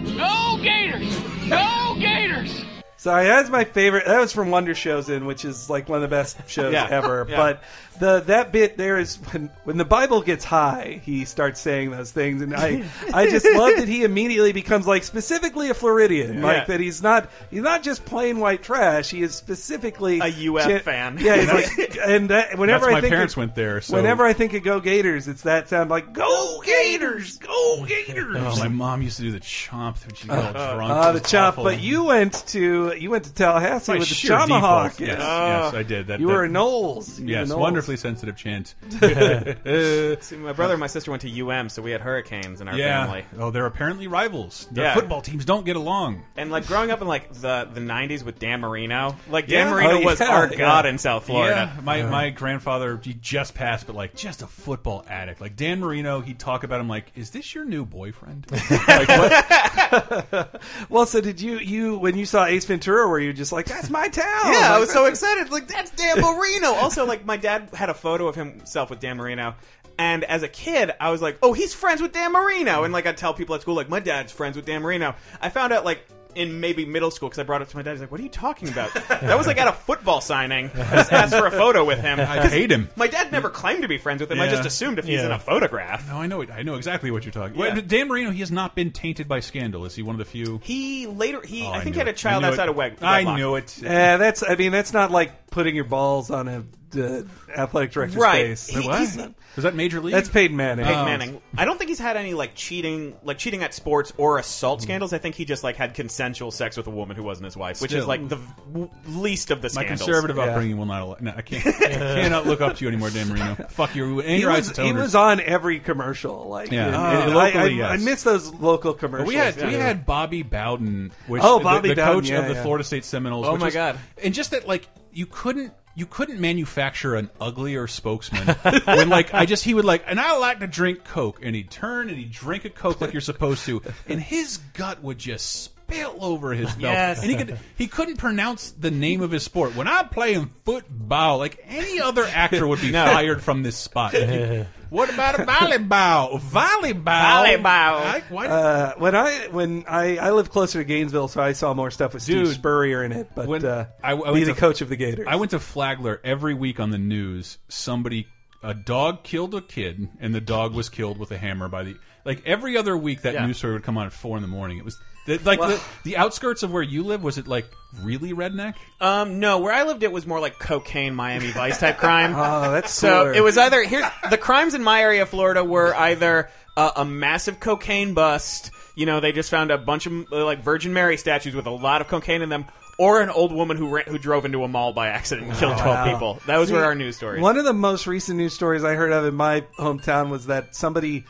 Speaker 2: Sorry, that's my favorite. That was from Wonder Showzen, which is like one of the best shows
Speaker 3: Yeah.
Speaker 2: ever.
Speaker 3: Yeah.
Speaker 2: But the that bit there is when when the Bible gets high, he starts saying those things, and I I just love that he immediately becomes like specifically a Floridian, like
Speaker 3: Yeah.
Speaker 2: that he's not he's not just plain white trash. He is specifically
Speaker 3: A UF
Speaker 2: gen-
Speaker 3: fan.
Speaker 2: Yeah, he's like, and that, whenever
Speaker 1: That's
Speaker 2: I
Speaker 1: my
Speaker 2: think
Speaker 1: parents
Speaker 2: of,
Speaker 1: went there. So.
Speaker 2: Whenever I think of Go Gators, it's that sound like Go Gators, Go Gators.
Speaker 1: Oh, my mom used to do the chomp when she got all drunk.
Speaker 2: Ah,
Speaker 1: It
Speaker 2: the
Speaker 1: was
Speaker 2: chop.
Speaker 1: awful.
Speaker 2: But you went to you went to Tallahassee
Speaker 1: By
Speaker 2: with the
Speaker 1: sheer
Speaker 2: tomahawk.
Speaker 1: default, Yes,
Speaker 3: Oh.
Speaker 1: yes, I did. That,
Speaker 2: you
Speaker 1: that-
Speaker 2: were a Noles. You were
Speaker 1: Yes,
Speaker 2: Noles.
Speaker 1: Wonderfully sensitive chant.
Speaker 3: See, my brother and my sister went to UM, so we had hurricanes in our
Speaker 1: yeah.
Speaker 3: family.
Speaker 1: Oh, they're apparently rivals. Their
Speaker 3: Yeah.
Speaker 1: football teams don't get along.
Speaker 3: And like growing up in like the the '90s with Dan Marino, like Dan
Speaker 1: Yeah.
Speaker 3: Marino
Speaker 2: Oh,
Speaker 3: was
Speaker 2: yeah,
Speaker 3: our
Speaker 2: yeah.
Speaker 3: god in South Florida.
Speaker 1: Yeah, my my grandfather he just passed, but like just a football addict. Like Dan Marino, he'd talk about him like, "Is this your new boyfriend?" like what?
Speaker 2: Well, so did you you when you saw Ace Ventura, were you just like, "That's my town"?
Speaker 3: Yeah, I was so excited. Like that's Dan Marino. also, like my dad had a photo of himself with Dan Marino. And as a kid, I was like, "Oh, he's friends with Dan Marino," and like I'd tell people at school, like, "My dad's friends with Dan Marino." I found out like in maybe middle school because I brought it to my dad. He's like, "What are you talking about?" that was like at a football signing. I just asked for a photo with him.
Speaker 1: I
Speaker 3: 'Cause
Speaker 1: hate him.
Speaker 3: My dad never claimed to be friends with him. I just assumed if he's
Speaker 4: Yeah.
Speaker 3: in a photograph.
Speaker 1: No, I know. I know exactly what you're talking.
Speaker 3: Yeah.
Speaker 1: Well, Dan Marino, he has not been tainted by scandal. Is he one of the few?
Speaker 3: He later he
Speaker 1: Oh,
Speaker 3: I
Speaker 1: I
Speaker 3: think he had a child outside
Speaker 1: it.
Speaker 3: of wed-
Speaker 1: I
Speaker 3: wedlock.
Speaker 1: knew it.
Speaker 2: Yeah, that's. I mean, that's not like putting your balls on a uh, athletic director's
Speaker 3: Right.
Speaker 2: face.
Speaker 3: He-
Speaker 1: What? Was that Major League?
Speaker 2: That's Peyton Manning.
Speaker 3: Peyton
Speaker 1: Oh.
Speaker 3: Manning. I don't think he's had any like cheating, like cheating at sports or assault scandals. I think he just like had consensual sex with a woman who wasn't his wife, which is like the w- least of the
Speaker 1: My conservative
Speaker 2: Yeah.
Speaker 1: upbringing will not. Allow, no, I can't. I cannot look up to you anymore, Dan Marino. Fuck you. And
Speaker 2: He
Speaker 1: your
Speaker 2: was,
Speaker 1: eyes
Speaker 2: he was on every commercial. Like,
Speaker 1: Yeah. Uh,
Speaker 2: and
Speaker 1: locally,
Speaker 2: I, I,
Speaker 1: yes.
Speaker 2: I miss those local commercials.
Speaker 1: we had we had Bobby Bowden, which
Speaker 2: Oh,
Speaker 1: the-
Speaker 2: Bobby
Speaker 1: the,
Speaker 2: Bowden,
Speaker 1: coach
Speaker 2: yeah,
Speaker 1: of the
Speaker 2: yeah.
Speaker 1: Florida State Seminoles.
Speaker 3: Oh
Speaker 1: which
Speaker 3: my
Speaker 1: was-
Speaker 3: God.
Speaker 1: And just that, like you couldn't you couldn't manufacture an uglier spokesman when like I just he would like and I like to drink Coke and he'd turn and he'd drink a Coke like you're supposed to and his gut would just spill over his belt
Speaker 3: Yes.
Speaker 1: and he could he couldn't pronounce the name of his sport when I'm playing football like any other actor would be
Speaker 3: No.
Speaker 1: fired from this spot. what about a volleyball? Volleyball.
Speaker 3: Volleyball.
Speaker 1: I, why,
Speaker 2: Uh, when I when I I lived closer to Gainesville, so I saw more stuff with Steve
Speaker 1: Dude,
Speaker 2: Spurrier in it. But
Speaker 1: when
Speaker 2: uh,
Speaker 1: I- I
Speaker 2: be the
Speaker 1: to-
Speaker 2: coach of the Gators.
Speaker 1: I went to Flagler every week on the news. Somebody, a dog killed a kid, and the dog was killed with a hammer by the. Like every other week, that
Speaker 3: Yeah.
Speaker 1: news story would come on at four in the morning. It was the, like the, the outskirts of where you live. Was it like really redneck?
Speaker 3: Um, no, where I lived, it was more like cocaine, Miami Vice type crime.
Speaker 2: Oh, that's
Speaker 3: so
Speaker 2: cooler.
Speaker 3: it was either here. The crimes in my area of Florida were either uh, a massive cocaine bust. You know, they just found a bunch of uh, like Virgin Mary statues with a lot of cocaine in them, or an old woman who ran, who drove into a mall by accident and killed twelve
Speaker 2: Wow.
Speaker 3: people. That was
Speaker 2: See,
Speaker 3: where our news stories.
Speaker 2: One of the most recent news stories I heard of in my hometown was that somebody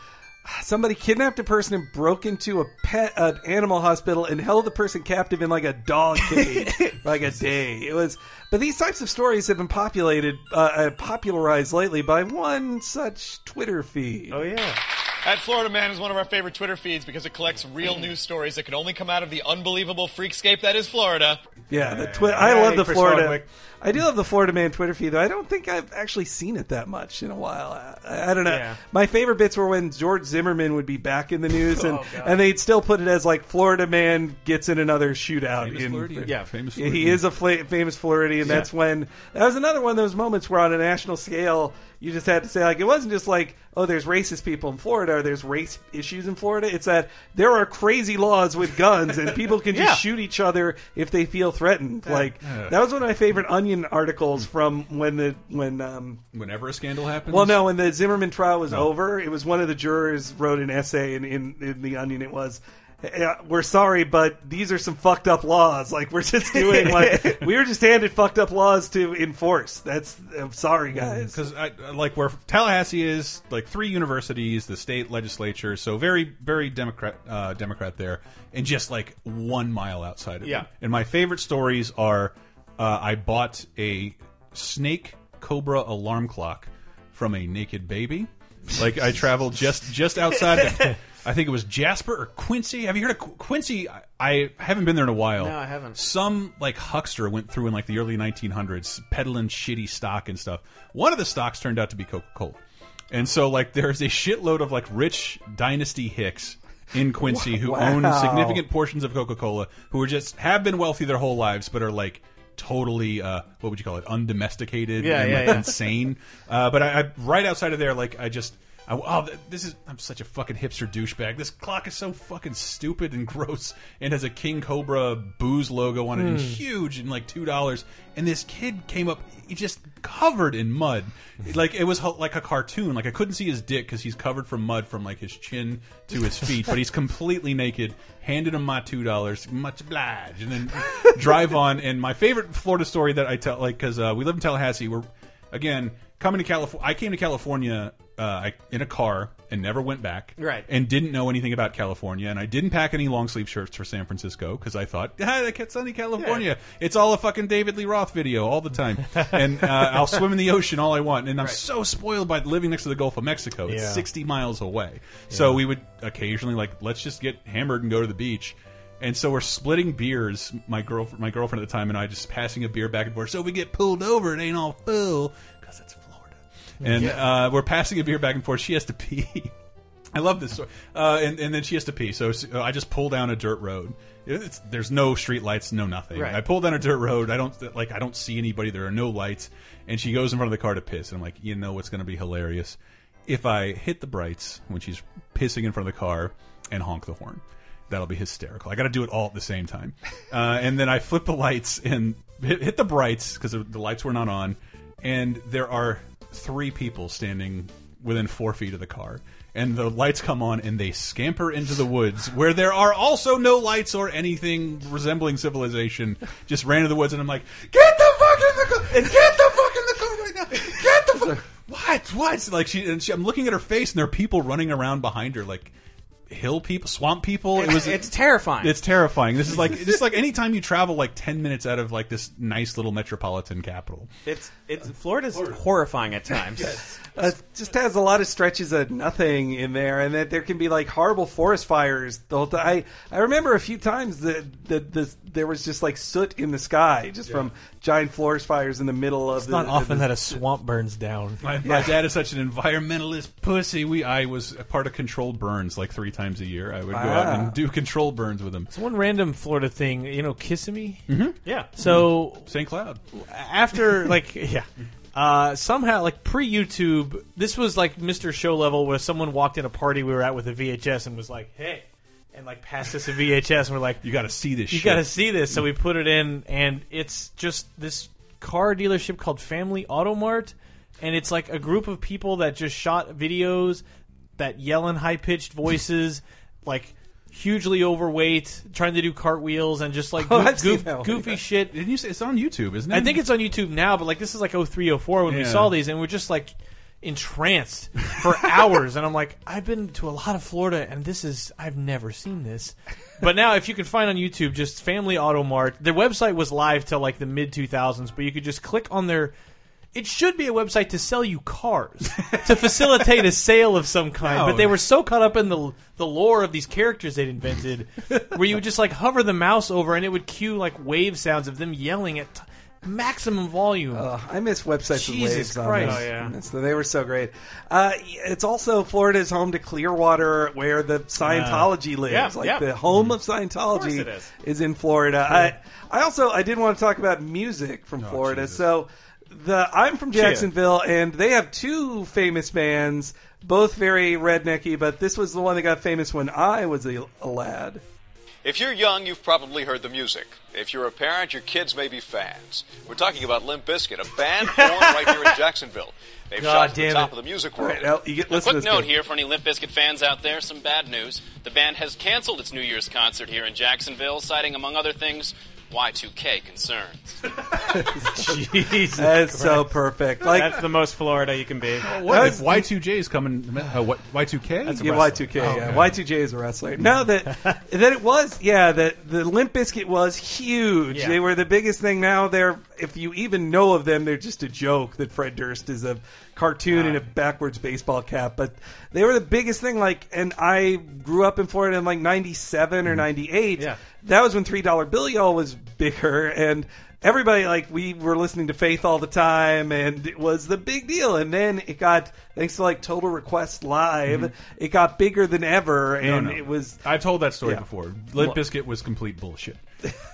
Speaker 2: somebody kidnapped a person and broke into a pet an animal hospital and held the person captive in like a dog cage for like a day. It was but these types of stories have been populated uh, uh, popularized lately by one such Twitter feed.
Speaker 3: Oh yeah.
Speaker 19: At Florida Man is one of our favorite Twitter feeds because it collects real news stories that can only come out of the unbelievable freakscape that is Florida.
Speaker 2: Yeah, the twi- I love the
Speaker 19: Chris
Speaker 2: Florida.
Speaker 19: Hardwick.
Speaker 2: I do love the Florida Man Twitter feed, though. I don't think I've actually seen it that much in a while. I, I don't know.
Speaker 3: Yeah.
Speaker 2: My favorite bits were when George Zimmerman would be back in the news, and
Speaker 3: Oh,
Speaker 2: and they'd still put it as like Florida Man gets in another shootout.
Speaker 1: Famous
Speaker 2: in,
Speaker 1: Floridian.
Speaker 3: Yeah.
Speaker 1: famous.
Speaker 2: Yeah, he is a fla- famous Floridian. And that's when that was another one of those moments where, on a national scale, you just had to say like it wasn't just like oh, there's racist people in Florida or there's race issues in Florida. It's that there are crazy laws with guns and people can just
Speaker 3: Yeah.
Speaker 2: shoot each other if they feel threatened. Like
Speaker 1: Yeah.
Speaker 2: that was one of my favorite Onion articles from when the when um
Speaker 1: Whenever a scandal happens.
Speaker 2: well, no, when the Zimmerman trial was
Speaker 1: Oh.
Speaker 2: over, it was one of the jurors wrote an essay in, in, in the Onion. It was, "Eh, "We're sorry, but these are some fucked up laws. Like we're just doing like we were just handed fucked up laws to enforce. That's I'm sorry, guys.
Speaker 1: because like where Tallahassee is, like three universities, the state legislature, so very very Democrat uh, Democrat there, and just like one mile outside of
Speaker 3: Yeah.
Speaker 1: it. And my favorite stories are, uh, I bought a snake cobra alarm clock from a naked baby. Like I traveled just just outside. The, I think it was Jasper or Quincy. Have you heard of Qu- Quincy? I, I haven't been there in a while.
Speaker 3: No, I haven't.
Speaker 1: Some like huckster went through in like the early 1900s, peddling shitty stock and stuff. One of the stocks turned out to be Coca Cola, and so like there's a shitload of like rich dynasty hicks in Quincy who own significant portions of Coca Cola, who are just have been wealthy their whole lives, but are like totally uh what would you call it undomesticated
Speaker 3: Yeah,
Speaker 1: and
Speaker 3: yeah,
Speaker 1: like
Speaker 3: yeah.
Speaker 1: insane uh but I, I right outside of there like i just I, oh, th- this is I'm such a fucking hipster douchebag. This clock is so fucking stupid and gross, and has a King Cobra booze logo on it, and
Speaker 3: Hmm.
Speaker 1: huge, and like two dollars. And this kid came up, he just covered in mud, like it was like a cartoon. Like I couldn't see his dick because he's covered from mud from like his chin to his feet, but he's completely naked. Handed him my two dollars, much obliged, and then drive on. And my favorite Florida story that I tell, like, because uh, we live in Tallahassee, we're again coming to California. I came to California uh, I, in a car and never went back.
Speaker 3: Right.
Speaker 1: And didn't know anything about California, and I didn't pack any long sleeve shirts for San Francisco because I thought, ah, it's sunny California. It's all a fucking David Lee Roth video all the time, and uh, I'll swim in the ocean all I want. And I'm so spoiled by living next to the Gulf of Mexico. It's
Speaker 4: Yeah.
Speaker 1: 60 miles away, so we would occasionally like let's just get hammered and go to the beach. And so we're splitting beers, my girl, my girlfriend at the time, and I just passing a beer back and forth. So we get pulled over, it ain't all full because it's Florida. And uh, we're passing a beer back and forth. She has to pee. I love this story. Uh, and, and then she has to pee. So uh, I just pull down a dirt road. It's, there's no street lights, no nothing.
Speaker 3: Right.
Speaker 1: I pull down a dirt road. I don't like. I don't see anybody. There are no lights. And she goes in front of the car to piss. And I'm like, you know what's going to be hilarious? If I hit the brights when she's pissing in front of the car and honk the horn. That'll be hysterical. I got to do it all at the same time. Uh, and then I flip the lights and hit, hit the brights because the lights were not on. And there are three people standing within four feet of the car. And the lights come on and they scamper into the woods where there are also no lights or anything resembling civilization. Just ran into the woods and I'm like, get the fuck in the car! Get the fuck in the car right now! Get the fuck! What? What? Like she and she, I'm looking at her face and there are people running around behind her like hill people, swamp people. It was
Speaker 3: it's terrifying.
Speaker 1: it's terrifying. This is like just like anytime you travel like ten minutes out of like this nice little metropolitan capital.
Speaker 3: It's it's Florida's horrifying at times.
Speaker 2: Uh, it just has a lot of stretches of nothing in there, and that there can be like horrible forest fires. The whole time. I I remember a few times that that the, there was just like soot in the sky just from giant forest fires in the middle of
Speaker 4: It's
Speaker 2: the.
Speaker 4: not often
Speaker 2: the-
Speaker 4: that a swamp burns down.
Speaker 1: My, my dad is such an environmentalist pussy. We I was a part of controlled burns like three times a year. I would go out
Speaker 4: Ah.
Speaker 1: and do control burns with him.
Speaker 4: So one random Florida thing, you know, Kissimmee.
Speaker 1: Mhm.
Speaker 3: Yeah.
Speaker 4: So
Speaker 1: St. Cloud.
Speaker 4: after like yeah. Uh, somehow, like pre YouTube, this was like Mr. Show level where someone walked in a party we were at with a VHS and was like, "Hey," and like passed us a VHS, and we're like,
Speaker 1: You got to see this.
Speaker 4: "You
Speaker 1: shit.
Speaker 4: got to see this." So we put it in, and it's just this car dealership called Family Auto Mart, and it's like a group of people that just shot videos that yelling high pitched voices, like hugely overweight, trying to do cartwheels and just like
Speaker 2: Oh,
Speaker 4: goof-
Speaker 2: I've seen
Speaker 4: goof-
Speaker 2: that one.
Speaker 4: goofy shit.
Speaker 1: Didn't you say it's on YouTube? Isn't it?
Speaker 4: I think it's on YouTube now, but like this is like 03, 04 when we
Speaker 1: Yeah.
Speaker 4: saw these, and we're just like entranced for hours. and I'm like, I've been to a lot of Florida, and this is I've never seen this. But now, if you can find on YouTube, just Family Auto Mart. Their website was live till like the mid 2000s, but you could just click on their. It should be a website to sell you cars to facilitate a sale of some kind.
Speaker 1: No.
Speaker 4: But they were so caught up in the the lore of these characters they'd invented, where you would just like hover the mouse over and it would cue like wave sounds of them yelling at t- maximum volume.
Speaker 2: I miss websites with
Speaker 4: Jesus
Speaker 2: waves on
Speaker 4: Christ. Oh, yeah.
Speaker 2: That's- They were so great. Uh, it's also Florida's home to Clearwater, where the Scientology lives.
Speaker 3: Yeah,
Speaker 2: like
Speaker 3: yeah.
Speaker 2: the home of Scientology
Speaker 3: course it is.
Speaker 2: is in Florida. I, I also I did want to talk about music from Florida. So the I'm from Jacksonville, and they have two famous bands, both very rednecky. But this was the one that got famous when I was a, a lad.
Speaker 20: If you're young, you've probably heard the music. If you're a parent, your kids may be fans. We're talking about Limp Bizkit, a band born right here in Jacksonville. They've
Speaker 6: God
Speaker 20: shot to the top
Speaker 6: it.
Speaker 20: of the music world.
Speaker 2: right, Al, you get
Speaker 6: A quick note
Speaker 2: bit.
Speaker 6: here for any Limp Bizkit fans out there, some bad news. The band has canceled its New Year's concert here in Jacksonville, citing, among other things, Y2K concerns.
Speaker 4: Jesus
Speaker 2: That's so perfect. Like
Speaker 3: That's the most Florida you can be.
Speaker 1: What if Y2J is coming? Uh, what Y2K?
Speaker 2: That's yeah, Y2K.
Speaker 1: Oh,
Speaker 2: yeah.
Speaker 1: okay.
Speaker 2: Y2J is a wrestler. No, that that it was. Yeah, that the Limp Bizkit was huge.
Speaker 3: Yeah.
Speaker 2: They were the biggest thing. Now they're, if you even know of them, they're just a joke. That Fred Durst is a cartoon in a backwards baseball cap, but they were the biggest thing. Like, and I grew up in Florida in like '97 or mm-hmm. '98.
Speaker 3: Yeah.
Speaker 2: that was when Three Dollar Bill Y'all was bigger and. Everybody like we were listening to Faith all the time, and it was the big deal. And then it got thanks to like Total Request Live, mm-hmm. it got bigger than ever, and
Speaker 1: no.
Speaker 2: it was
Speaker 1: I've told that story
Speaker 2: Yeah.
Speaker 1: before. Limp Bizkit was complete bullshit.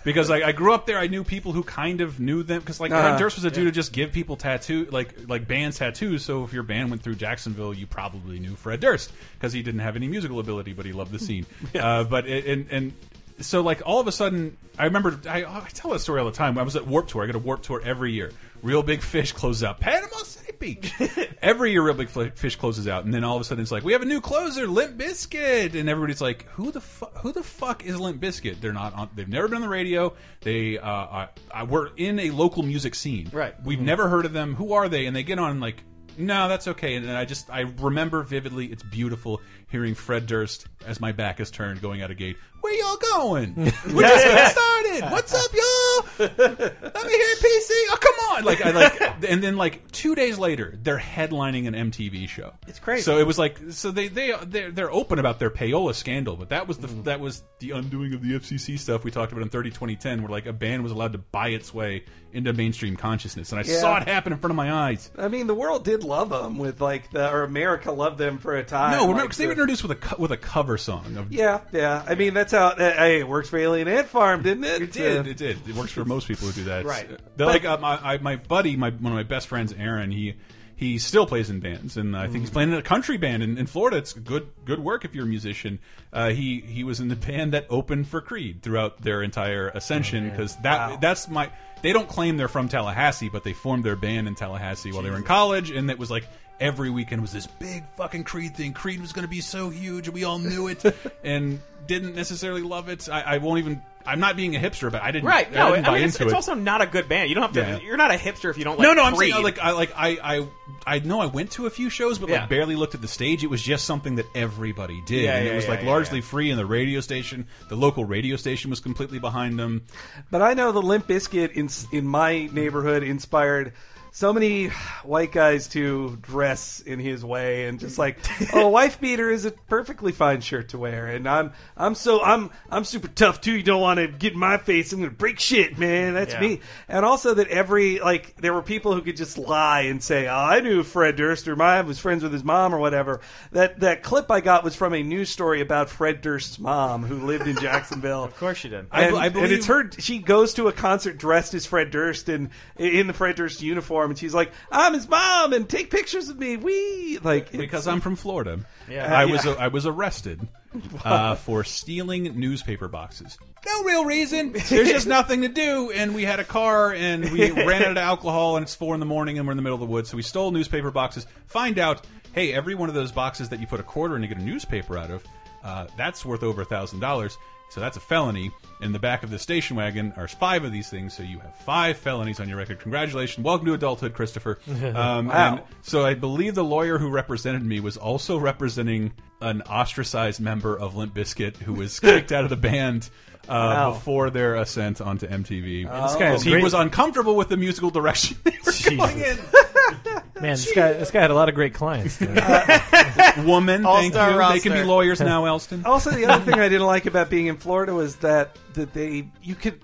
Speaker 1: Because like I grew up there, I knew people who kind of knew them. Because like. Fred Durst was a dude who just give people tattoo, like like bands tattoos. So if your band went through Jacksonville, you probably knew Fred Durst because he didn't have any musical ability, but he loved the scene. uh, but it, and and so like all of a sudden, I remember I, I tell that story all the time. I was at Warp Tour. I go to Warp Tour every year. Real Big Fish closes out. Panama City Beach. every year, Real Big Fish closes out, and then all of a sudden it's like we have a new closer, Limp Bizkit, and everybody's like, who the fu who the fuck is Limp Bizkit? They're not on. They've never been on the radio. They uh, I, I, we're in a local music scene.
Speaker 3: Right.
Speaker 1: We've never heard of them. Who are they? And they get on like. No, that's okay. And I just I remember vividly. It's beautiful hearing Fred Durst as my back is turned, going out of gate. Where y'all going? We're just getting started. What's up, y'all? Let me hear PC. Oh, come on! Like I like, and then like two days later, they're headlining an MTV show.
Speaker 3: It's crazy.
Speaker 1: So it was like, so they they they're, they're open about their payola scandal, but that was the
Speaker 3: Mm-hmm.
Speaker 1: that was the undoing of the FCC stuff we talked about in 30 2010, where like a band was allowed to buy its way into mainstream consciousness, and I
Speaker 2: Yeah.
Speaker 1: saw it happen in front of my eyes.
Speaker 2: I mean, the world did love them with like the or America loved them for a time.
Speaker 1: No, remember
Speaker 2: like,
Speaker 1: they were
Speaker 2: the-
Speaker 1: introduced with a with a cover song. Of,
Speaker 2: Yeah, yeah. I mean, that's how. Uh, hey, it works for Alien Ant Farm, didn't it?
Speaker 1: It did.
Speaker 2: Uh,
Speaker 1: It did. It works for most people who do that.
Speaker 2: Right. But-
Speaker 1: like uh, my I, my buddy, my one of my best friends, Aaron. He he still plays in bands, and I think he's playing in a country band in, in Florida. It's good good work if you're a musician. Uh, he he was in the band that opened for Creed throughout their entire ascension because that that's my. They don't claim they're from Tallahassee, but they formed their band in Tallahassee while they were in college, and it was like every weekend was this big fucking Creed thing. Creed was going to be so huge, and we all knew it, and didn't necessarily love it. I, I won't even. I'm not being a hipster, but I didn't.
Speaker 3: Right.
Speaker 1: I
Speaker 3: No,
Speaker 1: didn't
Speaker 3: I
Speaker 1: buy
Speaker 3: mean, it's,
Speaker 1: into
Speaker 3: it's
Speaker 1: it.
Speaker 3: also not a good band. You don't have to.
Speaker 1: Yeah.
Speaker 3: You're not a hipster if you don't like.
Speaker 1: no, no, I'm saying like I like I I I know I went to a few shows, but
Speaker 3: Yeah.
Speaker 1: like barely looked at the stage. It was just something that everybody did,
Speaker 3: Yeah,
Speaker 1: and
Speaker 3: yeah,
Speaker 1: it was
Speaker 3: yeah,
Speaker 1: like
Speaker 3: yeah,
Speaker 1: largely free. And the radio station, the local radio station, was completely behind them.
Speaker 2: But I know the Limp Bizkit in in my neighborhood inspired so many white guys to dress in his way and just like oh a wife beater is a perfectly fine shirt to wear. And I'm I'm so I'm I'm super tough too. You don't want to get in my face. I'm gonna break shit man. That's
Speaker 3: Yeah.
Speaker 2: me and also that every like there were people who could just lie and say oh, I knew Fred Durst or my I was friends with his mom or whatever. That that clip I got was from a news story about Fred Durst's mom who lived in Jacksonville.
Speaker 3: Of course she did.
Speaker 1: I-
Speaker 2: and,
Speaker 1: I
Speaker 2: and
Speaker 1: believe-
Speaker 2: it's her. She goes to a concert dressed as Fred Durst and in the Fred Durst uniform, and she's like, "I'm his mom, and take pictures of me." We like
Speaker 1: because I'm from Florida.
Speaker 3: Yeah.
Speaker 1: I was
Speaker 2: yeah.
Speaker 1: I was arrested uh, for stealing newspaper boxes. No real reason. There's just nothing to do, and we had a car, and we ran out of alcohol, and it's four in the morning, and we're in the middle of the woods, so we stole newspaper boxes. Find out, hey, every one of those boxes that you put a quarter in to get a newspaper out of, uh, that's worth over a thousand dollars. So that's a felony. In the back of the station wagon are five of these things, so you have five felonies on your record. Congratulations. Welcome to adulthood, Christopher. Um,
Speaker 2: Wow.
Speaker 1: and so I believe the lawyer who represented me was also representing an ostracized member of Limp Bizkit who was kicked out of the band uh,
Speaker 2: Wow.
Speaker 1: before their ascent onto MTV.
Speaker 4: this guy
Speaker 1: he was uncomfortable with the musical direction they were going in.
Speaker 4: Man, this guy this guy had a lot of great clients. dude.
Speaker 1: Woman, thank you.
Speaker 3: All-star
Speaker 1: They can be lawyers now, Elston.
Speaker 2: Also, the other thing I didn't like about being in Florida was that that they you could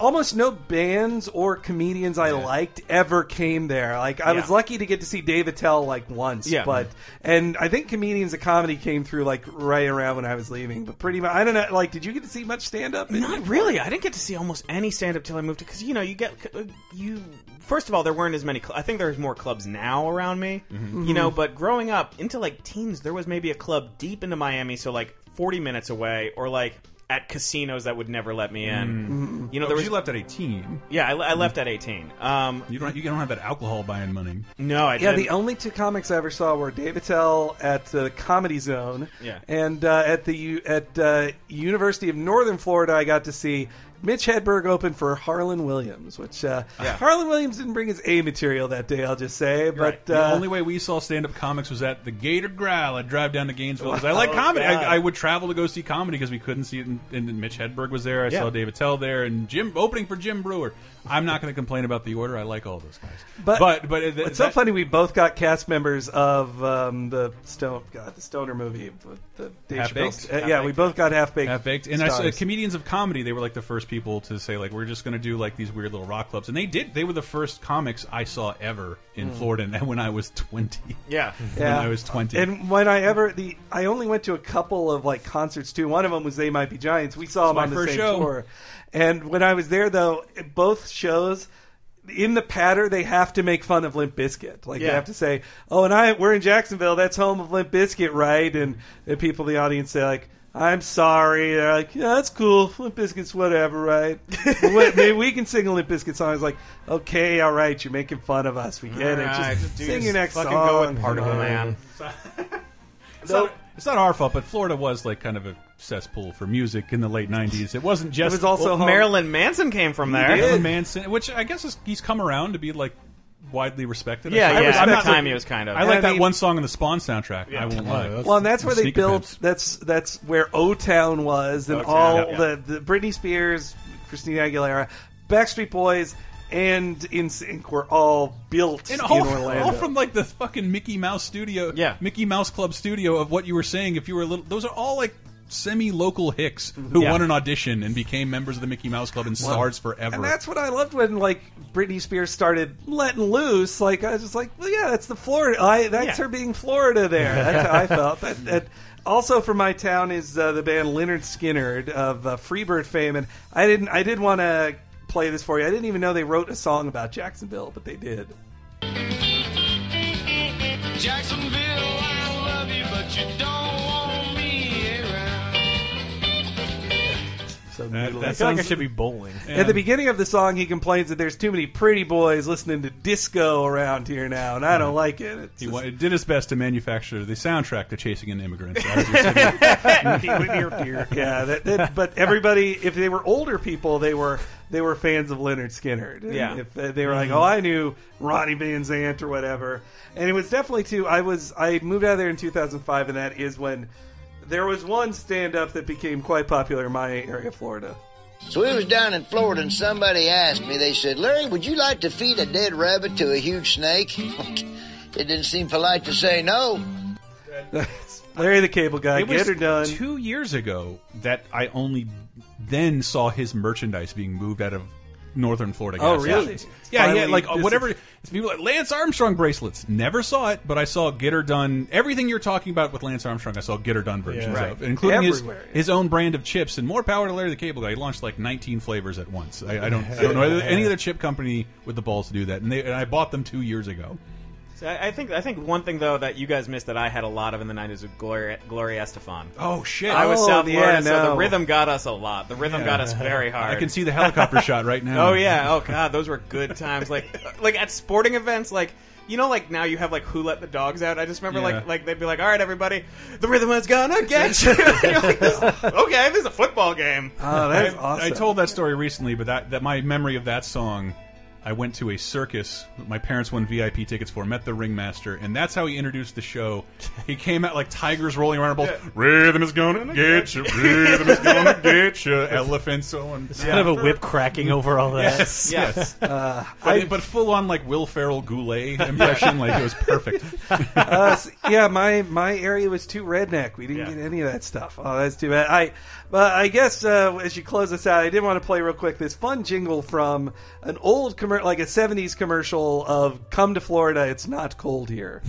Speaker 2: almost no bands or comedians I liked ever came there. Like I was lucky to get to see Dave Attell like once,
Speaker 3: Yeah.
Speaker 2: but and I think comedians of comedy came through like right around when I was leaving. But pretty much, I don't know. Like, did you get to see much stand up?
Speaker 3: Not really. I didn't get to see almost any stand up till I moved to because you know you get uh, you. First of all, there weren't as many. Cl- I think there's more clubs now around me.
Speaker 2: Mm-hmm.
Speaker 3: You know, but growing up into like teens, there was maybe a club deep into Miami, so like 40 minutes away, or like at casinos that would never let me in. You know,
Speaker 1: Oh,
Speaker 3: was
Speaker 1: you left at 18.
Speaker 3: Yeah, I, I left at 18. Um,
Speaker 1: You don't. You don't have that alcohol buying money.
Speaker 3: no, I
Speaker 2: Yeah,
Speaker 3: didn't.
Speaker 2: the only two comics I ever saw were Dave Attell at the Comedy Zone,
Speaker 3: Yeah.
Speaker 2: and uh, at the U- at uh, University of Northern Florida, I got to see Mitch Hedberg open for Harland Williams, which uh,
Speaker 1: Yeah.
Speaker 2: Harland Williams didn't bring his A material that day. I'll just say, but
Speaker 1: the
Speaker 2: uh,
Speaker 1: only way we saw stand up comics was at the Gator Growl. I'd drive down to Gainesville because I like
Speaker 2: Oh,
Speaker 1: comedy. I, I would travel to go see comedy because we couldn't see it. And, and Mitch Hedberg was there. I
Speaker 2: Yeah.
Speaker 1: saw Dave Attell there, and Jim opening for Jim Breuer. I'm not going to complain about the order. I like all those guys.
Speaker 2: But
Speaker 1: but but it-
Speaker 2: it's so funny. We both got cast members of um, the Stone, God, the Stoner movie, with the Dave
Speaker 1: Half
Speaker 2: Chappelle-
Speaker 1: Baked?
Speaker 2: uh, yeah, we both got half baked.
Speaker 1: Half baked, and I saw comedians of comedy. They were like the first people to say like we're just going to do like these weird little rock clubs, and they did. They were the first comics I saw ever in
Speaker 2: Mm.
Speaker 1: Florida, and when I was twenty.
Speaker 3: Yeah.
Speaker 1: when I was twenty.
Speaker 2: And when I ever the I only went to a couple of like concerts too. One of them was They Might Be Giants. We saw
Speaker 1: It's
Speaker 2: them
Speaker 1: my
Speaker 2: on the
Speaker 1: first
Speaker 2: same
Speaker 1: show.
Speaker 2: tour. And when I was there though, both shows in the patter they have to make fun of Limp Bizkit. Like they have to say, "Oh, and I we're in Jacksonville. That's home of Limp Bizkit, right?" And the people in the audience say like. I'm sorry. They're like, yeah, that's cool. Limp Bizkit's whatever, right? Maybe we can sing a Limp Bizkit song. I was like, okay, all right, you're making fun of us. We get it.
Speaker 3: Alright,
Speaker 2: Just
Speaker 3: dude,
Speaker 2: sing your next
Speaker 3: fucking
Speaker 2: song.
Speaker 3: go with Particle Man.
Speaker 1: so, not, it's not our fault, but Florida was like kind of a cesspool for music in the late '90s. It wasn't just
Speaker 2: It was also
Speaker 3: Well, Marilyn Manson came from there.
Speaker 1: Marilyn Manson, which I guess is, he's come around to be like widely respected.
Speaker 3: Yeah,
Speaker 1: think.
Speaker 3: yeah,
Speaker 1: I'm
Speaker 3: at the
Speaker 1: not-
Speaker 3: time he was kind of.
Speaker 1: I like
Speaker 2: I
Speaker 1: that
Speaker 2: mean-
Speaker 1: one song on the Spawn soundtrack. I won't oh, lie.
Speaker 2: Well, and that's where they built.
Speaker 1: Pimps.
Speaker 2: That's that's where O Town was, and
Speaker 1: O-Town,
Speaker 2: all
Speaker 1: yeah, yeah.
Speaker 2: the the Britney Spears, Christina Aguilera, Backstreet Boys, and NSYNC were all built
Speaker 1: And
Speaker 2: in Orlando.
Speaker 1: all from like the fucking Mickey Mouse studio,
Speaker 3: Yeah.
Speaker 1: Mickey Mouse Club studio of what you were saying. If you were a little, those are all like semi-local hicks who
Speaker 3: Yeah.
Speaker 1: won an audition and became members of the Mickey Mouse Club and stars forever.
Speaker 2: and that's what I loved when like Britney Spears started letting loose. Like I was just like, well, yeah, that's the Florida. I that's
Speaker 3: Yeah.
Speaker 2: her being Florida. There, that's how I felt. That, that, also from my town is uh, the band Lynyrd Skynyrd of uh, Freebird fame, and I didn't. I did want to play this for you. I didn't even know they wrote a song about Jacksonville, but they did.
Speaker 18: Jacksonville, I love you, but you don't
Speaker 1: That-
Speaker 2: noodly.
Speaker 1: that
Speaker 4: I feel like I should be bowling.
Speaker 2: At the beginning of the song, he complains that there's too many pretty boys listening to disco around here now, and I don't like it. It's
Speaker 1: He
Speaker 2: just-
Speaker 1: did his best to manufacture the soundtrack to Chasing an Immigrant. out of your city.
Speaker 2: yeah, that, that, but everybody, if they were older people, they were they were fans of Lynyrd Skynyrd.
Speaker 3: Yeah.
Speaker 2: if uh, they were like, oh, I knew Ronnie Van Zant or whatever, and it was definitely too. I was I moved out of there in 2005, and that is when there was one stand up that became quite popular in my area, of Florida.
Speaker 21: So we was down in Florida and somebody asked me, they said, Larry, would you like to feed a dead rabbit to a huge snake? it didn't seem polite to say no.
Speaker 2: Larry the Cable Guy,
Speaker 1: it was
Speaker 2: get her done.
Speaker 1: two years ago that I only then saw his merchandise being moved out of northern Florida.
Speaker 2: Oh, really?
Speaker 1: Yeah, yeah, like uh, whatever. It's people like Lance Armstrong bracelets. Never saw it, but I saw Get Her Done. Everything you're talking about with Lance Armstrong, I saw Get Her Done versions
Speaker 2: Yeah.
Speaker 1: of,
Speaker 2: Right.
Speaker 1: including his
Speaker 2: Everywhere,
Speaker 1: his own brand of chips. And more power to Larry the Cable Guy. He launched like 19 flavors at once. I, I don't, I don't know any other chip company with the balls to do that. And they, and I bought them two years ago.
Speaker 3: So I I think I think one thing though that you guys missed that I had a lot of in the '90s was Gloria, Gloria Estefan.
Speaker 1: Oh shit!
Speaker 3: I was
Speaker 2: Oh,
Speaker 3: South
Speaker 2: yeah,
Speaker 3: Florida, so
Speaker 2: no.
Speaker 3: the rhythm got us a lot. The rhythm got us very hard.
Speaker 1: I can see the helicopter shot right now.
Speaker 3: Oh yeah. Oh god, those were good times. Like like at sporting events, like you know, like now you have like who let the dogs out. I just remember
Speaker 1: Yeah.
Speaker 3: like like they'd be like, all right, everybody, the rhythm is gonna get you. You're like, this- okay, this is a football game.
Speaker 2: Ah, oh, that's
Speaker 1: I,
Speaker 2: awesome.
Speaker 1: I told that story recently, but that, that my memory of that song I went to a circus. My parents won VIP tickets for. Met the ringmaster, and that's how he introduced the show. He came out like tigers rolling around. Both rhythm is gonna get you. Rhythm is gonna get you. Elephants on.
Speaker 4: It's kind of a whip cracking over all that.
Speaker 1: Yes,
Speaker 4: Yeah.
Speaker 1: yes.
Speaker 2: Uh,
Speaker 1: but, but full on like Will Ferrell Goulet impression. like it was perfect.
Speaker 2: uh, s- yeah, my my area was too redneck. We didn't get any of that stuff. Oh, that's too bad. I, but I guess uh, as you close this out, I did want to play real quick this fun jingle from an old commer- like a '70s commercial of "Come to Florida, it's not cold here."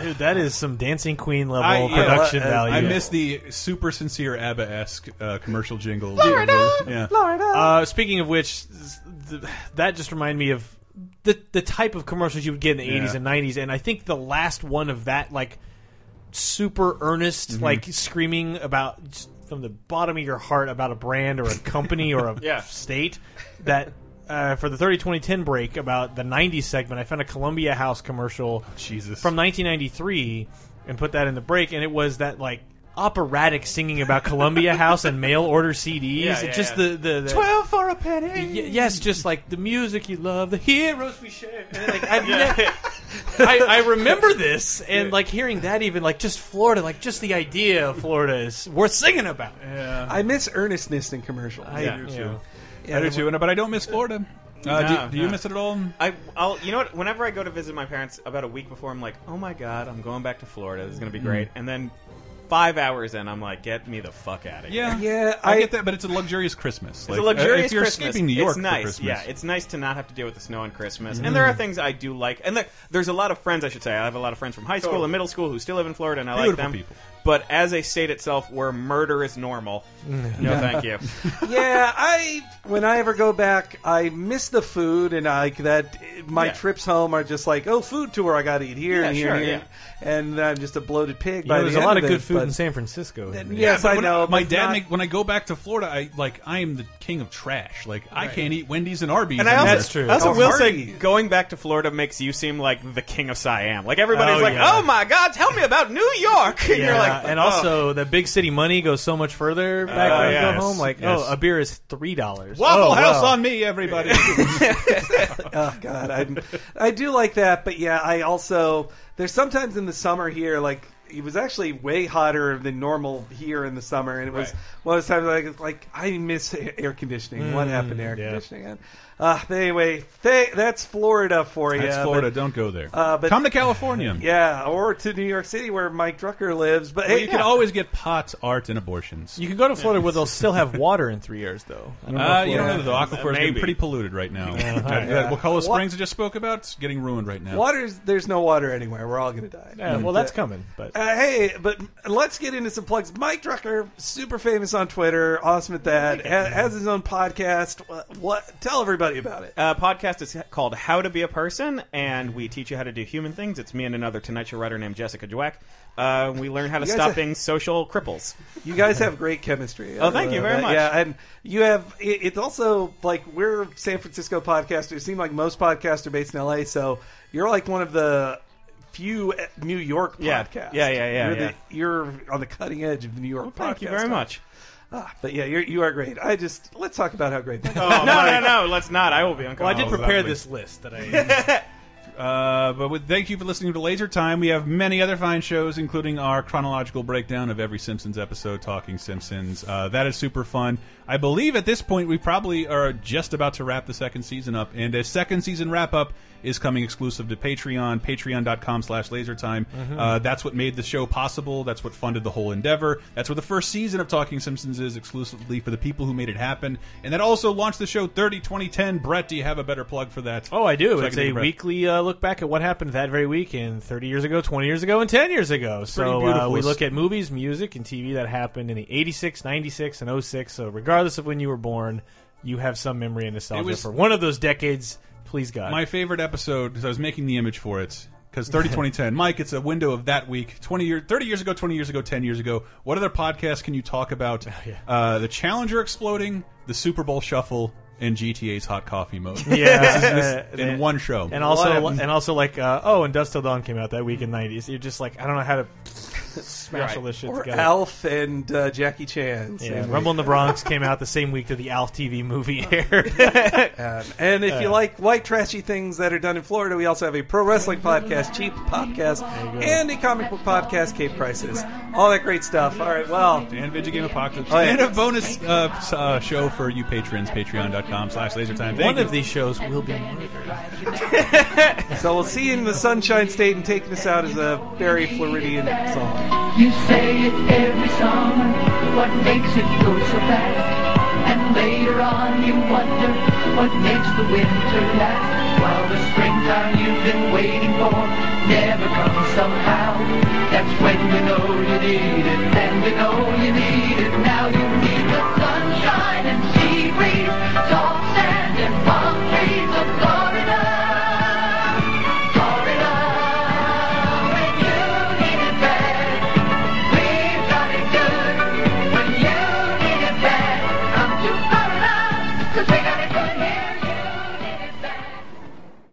Speaker 4: Dude, that is some Dancing Queen level
Speaker 1: I,
Speaker 4: production
Speaker 1: yeah,
Speaker 4: value.
Speaker 1: I miss the super sincere ABBA esque uh, commercial jingle.
Speaker 4: Florida!
Speaker 1: yeah.
Speaker 4: Uh, speaking of which, th- that just reminded me of the the type of commercials you would get in the
Speaker 1: Yeah.
Speaker 4: 80s and 90s, and I think the last one of that, like super earnest,
Speaker 1: Mhm.
Speaker 4: like screaming about just from the bottom of your heart about a brand or a company or a
Speaker 3: Yeah.
Speaker 4: state that. Uh, for the 30 2010 break about the 90s segment, I found a Columbia House commercial
Speaker 1: Jesus.
Speaker 4: from 1993 and put that in the break, and it was that like operatic singing about Columbia House and mail order CDs.
Speaker 3: Yeah, yeah,
Speaker 4: just
Speaker 3: yeah.
Speaker 4: the, the, the
Speaker 3: Twelve for a penny.
Speaker 4: Y- yes, just like the music you love, the heroes we share. And, like, I've
Speaker 3: Yeah.
Speaker 4: ne- I, I remember this, and like hearing that, even like just Florida, like just the idea of Florida is worth singing about.
Speaker 1: Yeah.
Speaker 2: I miss earnestness in commercials.
Speaker 4: I do too.
Speaker 1: I do too, and- but I don't miss Florida. Uh, do,
Speaker 3: No,
Speaker 1: do you
Speaker 3: no.
Speaker 1: miss it at all?
Speaker 3: I, I'll, you know what? Whenever I go to visit my parents, about a week before, I'm like, oh my god, I'm going back to Florida. This is gonna be
Speaker 1: Mm.
Speaker 3: great. And then five hours in, I'm like, get me the fuck out of here.
Speaker 1: Yeah, yeah, I, get that, but it's a luxurious Christmas.
Speaker 3: It's
Speaker 1: Like,
Speaker 3: a
Speaker 1: uh,
Speaker 3: luxurious
Speaker 1: If you're
Speaker 3: Christmas.
Speaker 1: escaping New York
Speaker 3: it's
Speaker 1: for
Speaker 3: nice.
Speaker 1: Christmas,
Speaker 3: Yeah, it's nice to not have to deal with the snow on Christmas.
Speaker 1: Mhm.
Speaker 3: And there are things I do like. And there, there's a lot of friends, I should say. I have a lot of friends from high school
Speaker 1: Totally.
Speaker 3: and middle school who still live in Florida, and I like them.
Speaker 1: people.
Speaker 3: But as a state itself, where murder is normal, no, thank you.
Speaker 2: yeah, I when I ever go back, I miss the food and I, like that. My
Speaker 3: Yeah.
Speaker 2: trips home are just like, oh, food tour. I got to eat here
Speaker 3: Yeah,
Speaker 2: and here
Speaker 3: sure,
Speaker 2: and here, and I'm just a bloated pig.
Speaker 4: You
Speaker 2: by
Speaker 4: know,
Speaker 2: the
Speaker 4: there's a
Speaker 2: end
Speaker 4: lot of
Speaker 2: this,
Speaker 4: good food
Speaker 2: but-
Speaker 4: in San Francisco.
Speaker 2: Yes,
Speaker 1: but
Speaker 2: I
Speaker 1: when
Speaker 2: know.
Speaker 1: My
Speaker 2: but
Speaker 1: dad,
Speaker 2: not-
Speaker 1: make, when I go back to Florida, I like I am the king of trash. Like I can't eat Wendy's and Arby's.
Speaker 3: And I also,
Speaker 1: anymore.
Speaker 3: I also
Speaker 1: Or
Speaker 3: will say,
Speaker 1: Hardee's.
Speaker 3: going back to Florida makes you seem like the king of Siam. Like everybody's
Speaker 4: Oh,
Speaker 3: like,
Speaker 4: yeah.
Speaker 3: "Oh my God, tell me about New York." And
Speaker 4: Yeah,
Speaker 3: you're like,
Speaker 4: and
Speaker 3: "Oh."
Speaker 4: also the big city money goes so much further back
Speaker 3: Oh,
Speaker 4: when you
Speaker 3: yes,
Speaker 4: go home. Like,
Speaker 1: yes.
Speaker 4: oh, a beer is three dollars.
Speaker 1: Waffle
Speaker 4: oh,
Speaker 1: House
Speaker 4: wow.
Speaker 1: on me, everybody.
Speaker 2: oh God, I I do like that, but yeah, I also there's sometimes in the summer here like. It was actually way hotter than normal here in the summer, and it was
Speaker 3: Right.
Speaker 2: one of those times like like I miss air conditioning. what
Speaker 1: Mm,
Speaker 2: happened to air
Speaker 1: yeah.
Speaker 2: conditioning? And, uh, anyway, th- that's Florida for you.
Speaker 1: That's Florida. Don't go there.
Speaker 2: Uh, but
Speaker 1: Come to California.
Speaker 2: Yeah, or to New York City where Mike Drucker lives. But
Speaker 1: Where
Speaker 2: hey,
Speaker 1: you can always get pots, art, and abortions.
Speaker 4: You can go to Florida where they'll still have water in three years, though. I don't
Speaker 1: Uh, you don't
Speaker 4: Florida-
Speaker 1: know. The aquifer is getting pretty polluted right now.
Speaker 4: Yeah,
Speaker 1: Uh,
Speaker 4: alright.
Speaker 1: that Wakulla
Speaker 2: What-
Speaker 1: Springs I just spoke about is getting ruined right now.
Speaker 2: Water's there's no water anywhere. We're all gonna die.
Speaker 4: Yeah, well, that's coming. But
Speaker 2: Uh, hey, but let's get into some plugs. Mike Drucker, super famous on Twitter, awesome at that. Ha- has his own podcast. What, what? Tell everybody about it.
Speaker 3: Uh, podcast is called How to Be a Person, and we teach you how to do human things. It's me and another Tonight Show writer named Jessica Dweck. Uh, we learn how to stop
Speaker 2: have-
Speaker 3: being social cripples.
Speaker 2: You guys have great chemistry.
Speaker 3: Oh, thank you
Speaker 2: Uh,
Speaker 3: very much.
Speaker 2: Yeah, and you have. It, it's also like we're San Francisco podcasters. It seems like most podcasts are based in LA, so you're like one of the few uh, New York podcasts.
Speaker 3: Yeah, yeah, yeah,
Speaker 2: You're,
Speaker 3: yeah.
Speaker 2: The, you're on the cutting edge of the New York.
Speaker 3: Well, thank you very much.
Speaker 2: Ah, but yeah, you're, you are great. I just let's talk about how great.
Speaker 3: no, no, no, let's not. I will be uncomfortable.
Speaker 4: well, I did prepare this list that I.
Speaker 1: Uh, but with, thank you for listening to Laser Time. We have many other fine shows, including our chronological breakdown of every Simpsons episode, Talking Simpsons. Uh, that is super fun. I believe at this point we probably are just about to wrap the second season up, and a second season wrap up is coming exclusive to Patreon, patreon.com slash lasertime.
Speaker 4: Mhm.
Speaker 1: Uh, that's what made the show possible. That's what funded the whole endeavor. That's where the first season of Talking Simpsons is exclusively for the people who made it happen. And that also launched the show 30 2010. Brett, do you have a better plug for that?
Speaker 4: Oh, I do.
Speaker 1: So
Speaker 4: it's
Speaker 1: take
Speaker 4: a weekly uh, look back at what happened that very week in 30 years ago, 20 years ago, and 10 years ago. So uh, we look at movies, music, and TV that happened in the 86, 96, and 06. So regardless of when you were born, you have some memory and nostalgia
Speaker 1: was-
Speaker 4: for one of those decades. Please God.
Speaker 1: My favorite episode, because I was making the image for it, because 30 2010. Mike, it's a window of that week. 20 years, 30 years ago, 20 years ago, 10 years ago. What other podcasts can you talk about? uh, the Challenger exploding, the Super Bowl shuffle, and GTA's hot coffee mode.
Speaker 4: Yeah,
Speaker 1: This is- this-
Speaker 4: uh,
Speaker 1: in
Speaker 4: and-
Speaker 1: one show.
Speaker 4: and also and also like uh, oh, and Dusk Till Dawn came out that week in '90s. You're just like I don't know how to smash all this shit
Speaker 2: or
Speaker 4: together.
Speaker 2: Alf and uh, Jackie Chan.
Speaker 4: Yeah,
Speaker 2: same
Speaker 4: Rumble in the. Bronx came out the same week that the Alf TV movie aired.
Speaker 2: Um, and if you
Speaker 4: Uh,
Speaker 2: like white trashy things that are done in Florida, we also have a pro wrestling podcast, Cheap Podcast, and a comic book podcast, Cape Crisis. All that great stuff. All right, well,
Speaker 1: and Video Game Apocalypse,
Speaker 2: Oh, yeah.
Speaker 1: and a bonus uh, s- uh, show for you patrons, patreon.com slash lasertime. Thank
Speaker 4: One
Speaker 1: you.
Speaker 4: of these shows will be murdered.
Speaker 2: so we'll see you in the Sunshine State, and taking us out is a very Floridian song.
Speaker 18: You say it every summer, what makes it go so fast? And later on you wonder what makes the winter last. While the springtime you've been waiting for never comes somehow. That's when you know you need it, and you know you need it.